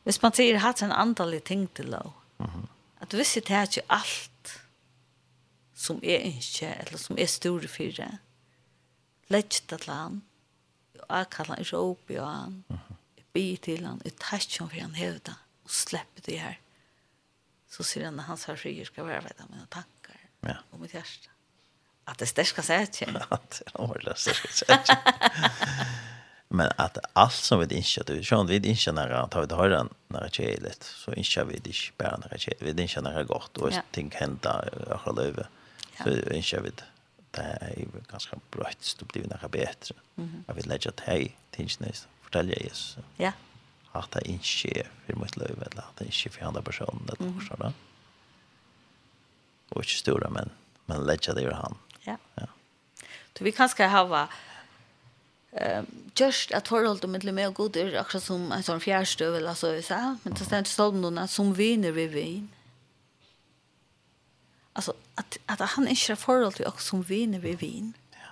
Hvis man säger att en antal ting till Low. Mm -hmm. Att hvis det är inte allt som är inte eller som är stor för det. Lägg det till han. Jag kallar en råp i han. Jag till han. Jag tar sig för han hävda. Och släpper det här. Mm så ser han hans här skyer ska vara med mina tankar ja. och mitt hjärta. Att det stärska sig [LAUGHS] att jag. Att det var det stärska sig att Men at alt som vi ikke, du sjön vi inte när att ha det har den det er lätt så ikke vi det bare når det er vi ikke når det er godt, og ja. ting hender akkurat løyve, Så inte vi det det är ganska bra att det blir noe bedre. Mm -hmm. Jag vill lägga till tingens fortälja Jesus. Ja at det ikke er for mitt liv, eller at det ikke er for andre personer, eller noe sånt. Og ikke store, men, men ledger det jo han. Ja. ja. Så vi kan ska ha eh just att hålla med lite mer god är också som en sån fjärrstöv eller så så men det ständ så någon som vinner vi vin. Alltså att att han inte har förhåll till också som vinner vi vin. Ja.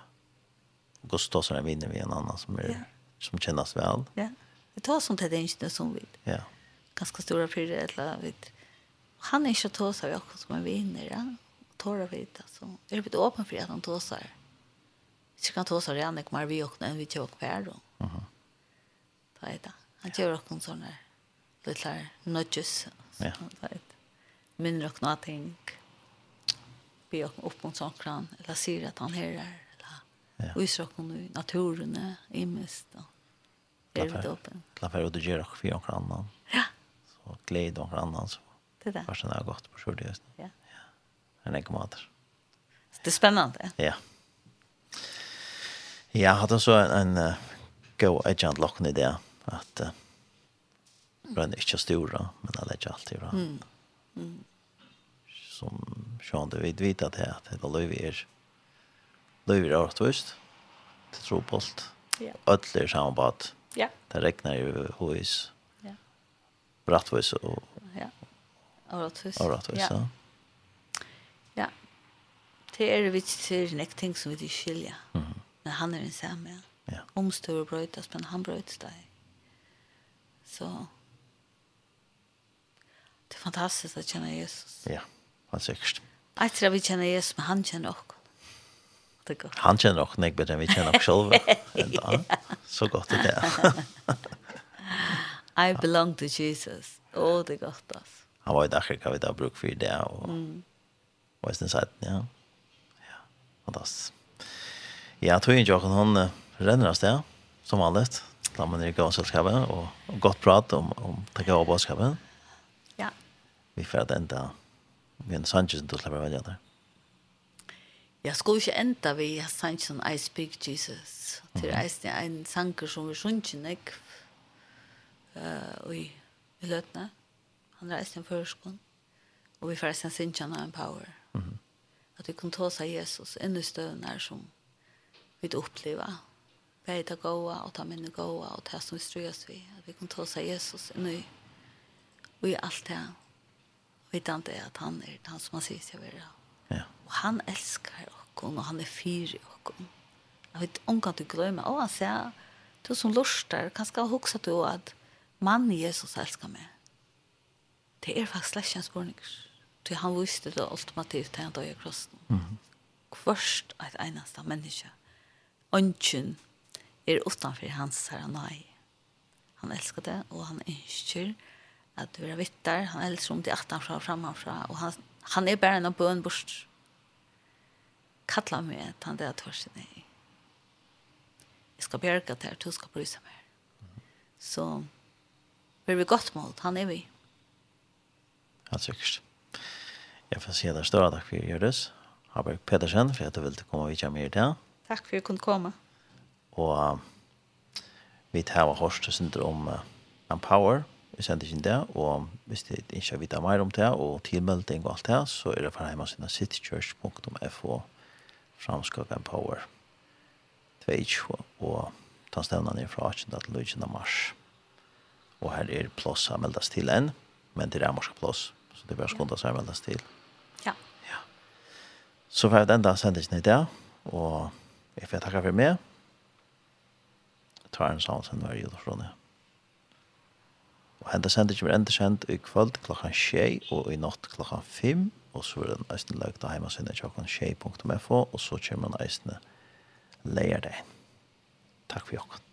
Gustavsson vinner vi en annan som är som kännas väl. Ja. Vi tar sånt här inte som vi. Ja. Ganska stora fyra eller vet. Han är inte tåsa vi också som en vinner. Ja? Tåra vet alltså. Är det lite öppen för att han tåsar? Så kan tåsa det annars kommer vi och när vi tog kvar då. Aha. Ta det. Han gör också en sån där lilla nudges. Ja. Minner och någonting. Be upp mot sån kran. Eller säger att han här är. Eller. Ja. Och i nu naturen är imest. Ja. Lappa upp. Lappa ut och göra för någon annan. Ja. Så glädje någon annan så. Det där. Fast det har gått på sjön just nu. Ja. Ja. En mat. Det är spännande. Ja. Jag hade så en, en uh, go agent locken i det att uh, den är inte stor men den lägger alltid bra. Mm. Mm. Som Sean du vet vet att det att det löv er. löv er rättvist. Det tror på allt. Ja. Ödler är samma på att Ja. Det regnar ju hos. Ja. Brattvis och ja. Oratus. Oratus, ja. Ja. Det är vi till nästa ting som vi det skilja. Mhm. Mm men han är en samma. Ja. Omstor brötas men han bröts dig. Så Det är fantastiskt att känna Jesus. Ja, han säkert. Jag tror vi känner Jesus, men han känner också det godt. Han kjenner nok nek bedre enn vi kjenner nok selv. [LAUGHS] Så godt det er. [LAUGHS] I belong to Jesus. Å, oh, det er godt, altså. Han var i daglig hva vi da bruk for det, og mm. var i sin siden, ja. Ja, fantastisk. Ja, tog ikke åkken, hun renner oss sted, som vanligt. Da man er i gavselskapet, og godt prat om, om det gavselskapet. Ja. Vi får at enda, vi er en sannsyn til å slippe velge der. Jeg skulle ikke enda vi jeg sang sånn I Speak Jesus. Til eisen en sanger som vi sunnkjen ikke uh, i, i løtene. Han reiste en førskånd. Og vi forresten sunnkjen av en power. Mm. At vi kunne ta seg Jesus inn i støvn her som vi opplever. Bare ta gåa og ta minne gåa og ta som vi strøs vi. At vi kunne ta seg Jesus inn i, og i alt det. Og vi tante at han er han som han sier seg være. Mm Og han elskar okkon, og han er fyr i okkon. Jeg vet ikke du gløymer, og han sier, du som lustar, kanskje skal huksa du at mannen Jesus elskar meg. Det er faktisk slett en spørning. Du, han visste det ultimativt til han døde i krossen. Mm -hmm. Kvørst et eneste menneske. Ønsken er utenfor hans herre nei. Han elsker det, og han ønsker at du er vittar. Han elsker om det er fra og framfra, og han, han er bare en bøn bort kalla meg til han det tørste nei. Jeg skal bjerge til at du skal bryse mer. Så blir vi godt målt, han er vi. Ja, sikkert. Jeg får si deg større takk for Gjøres. Haberg Pedersen, for at du ville komme og vidtja mer til. Takk for at du kunne komme. Og uh, vi tar hørst og synder om uh, Empower, vi sender ikke det, og hvis du ikke vil vite mer om det, og tilmelding og alt det, så er det fra hjemme sine citychurch.fo framskakan power. 22 og ta stevnan er fra 18 til 18 mars. Og her er plås som meldes til enn men det er morska plås så det er bare skundas som meldes til. Ja. ja. Så får jeg enda sendingen i det og jeg får takke for meg. Tar en sånn som var i Jodafrone og henda sendingen var enda sendt i kvöld klokkan 6 og i natt klokkan 5 og så er den eisne løgt av heimasinne tjokken tjei.fo, og så kommer den eisne leier deg. Takk for jokken.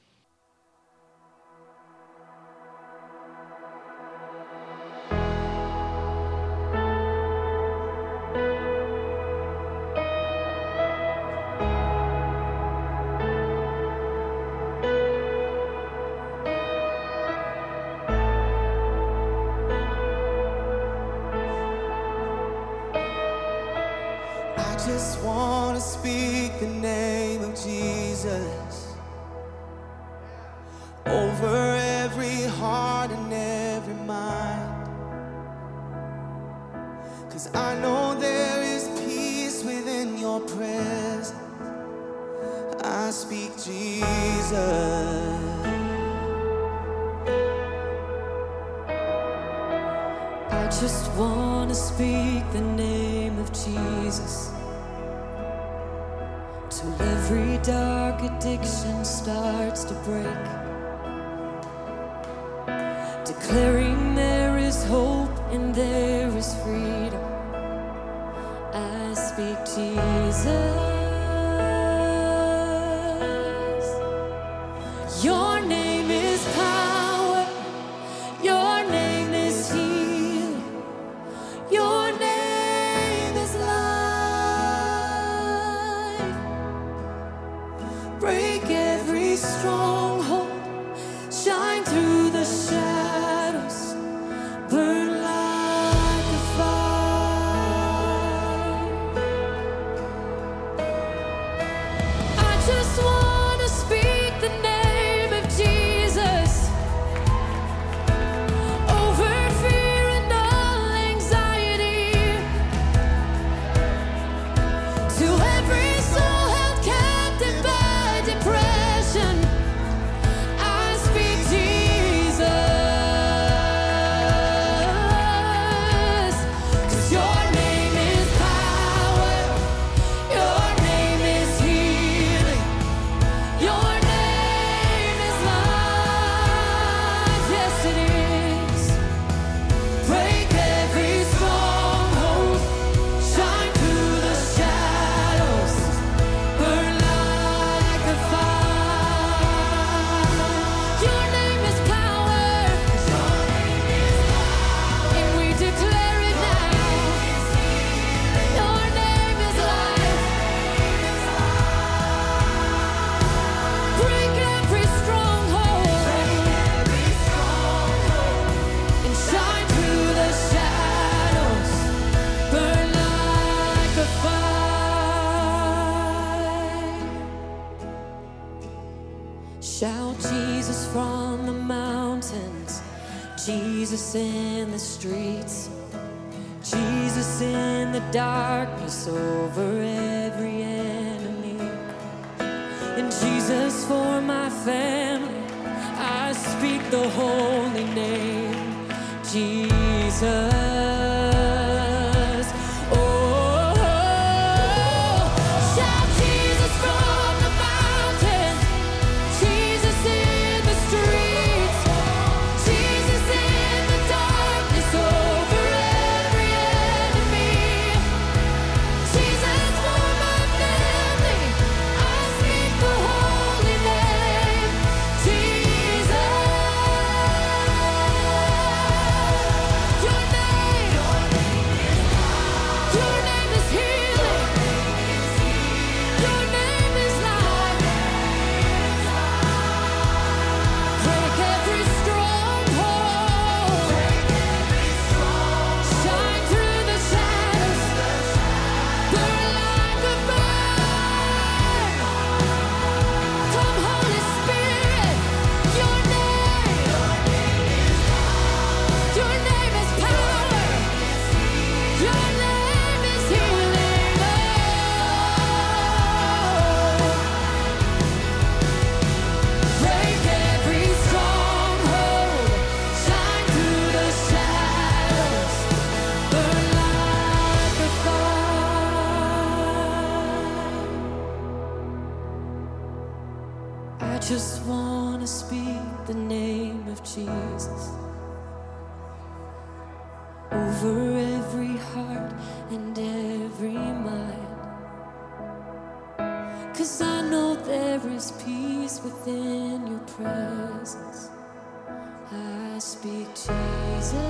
just want to speak the name of Jesus. Over every heart and every mind. Cuz I know there is peace within your presence. I speak Jesus.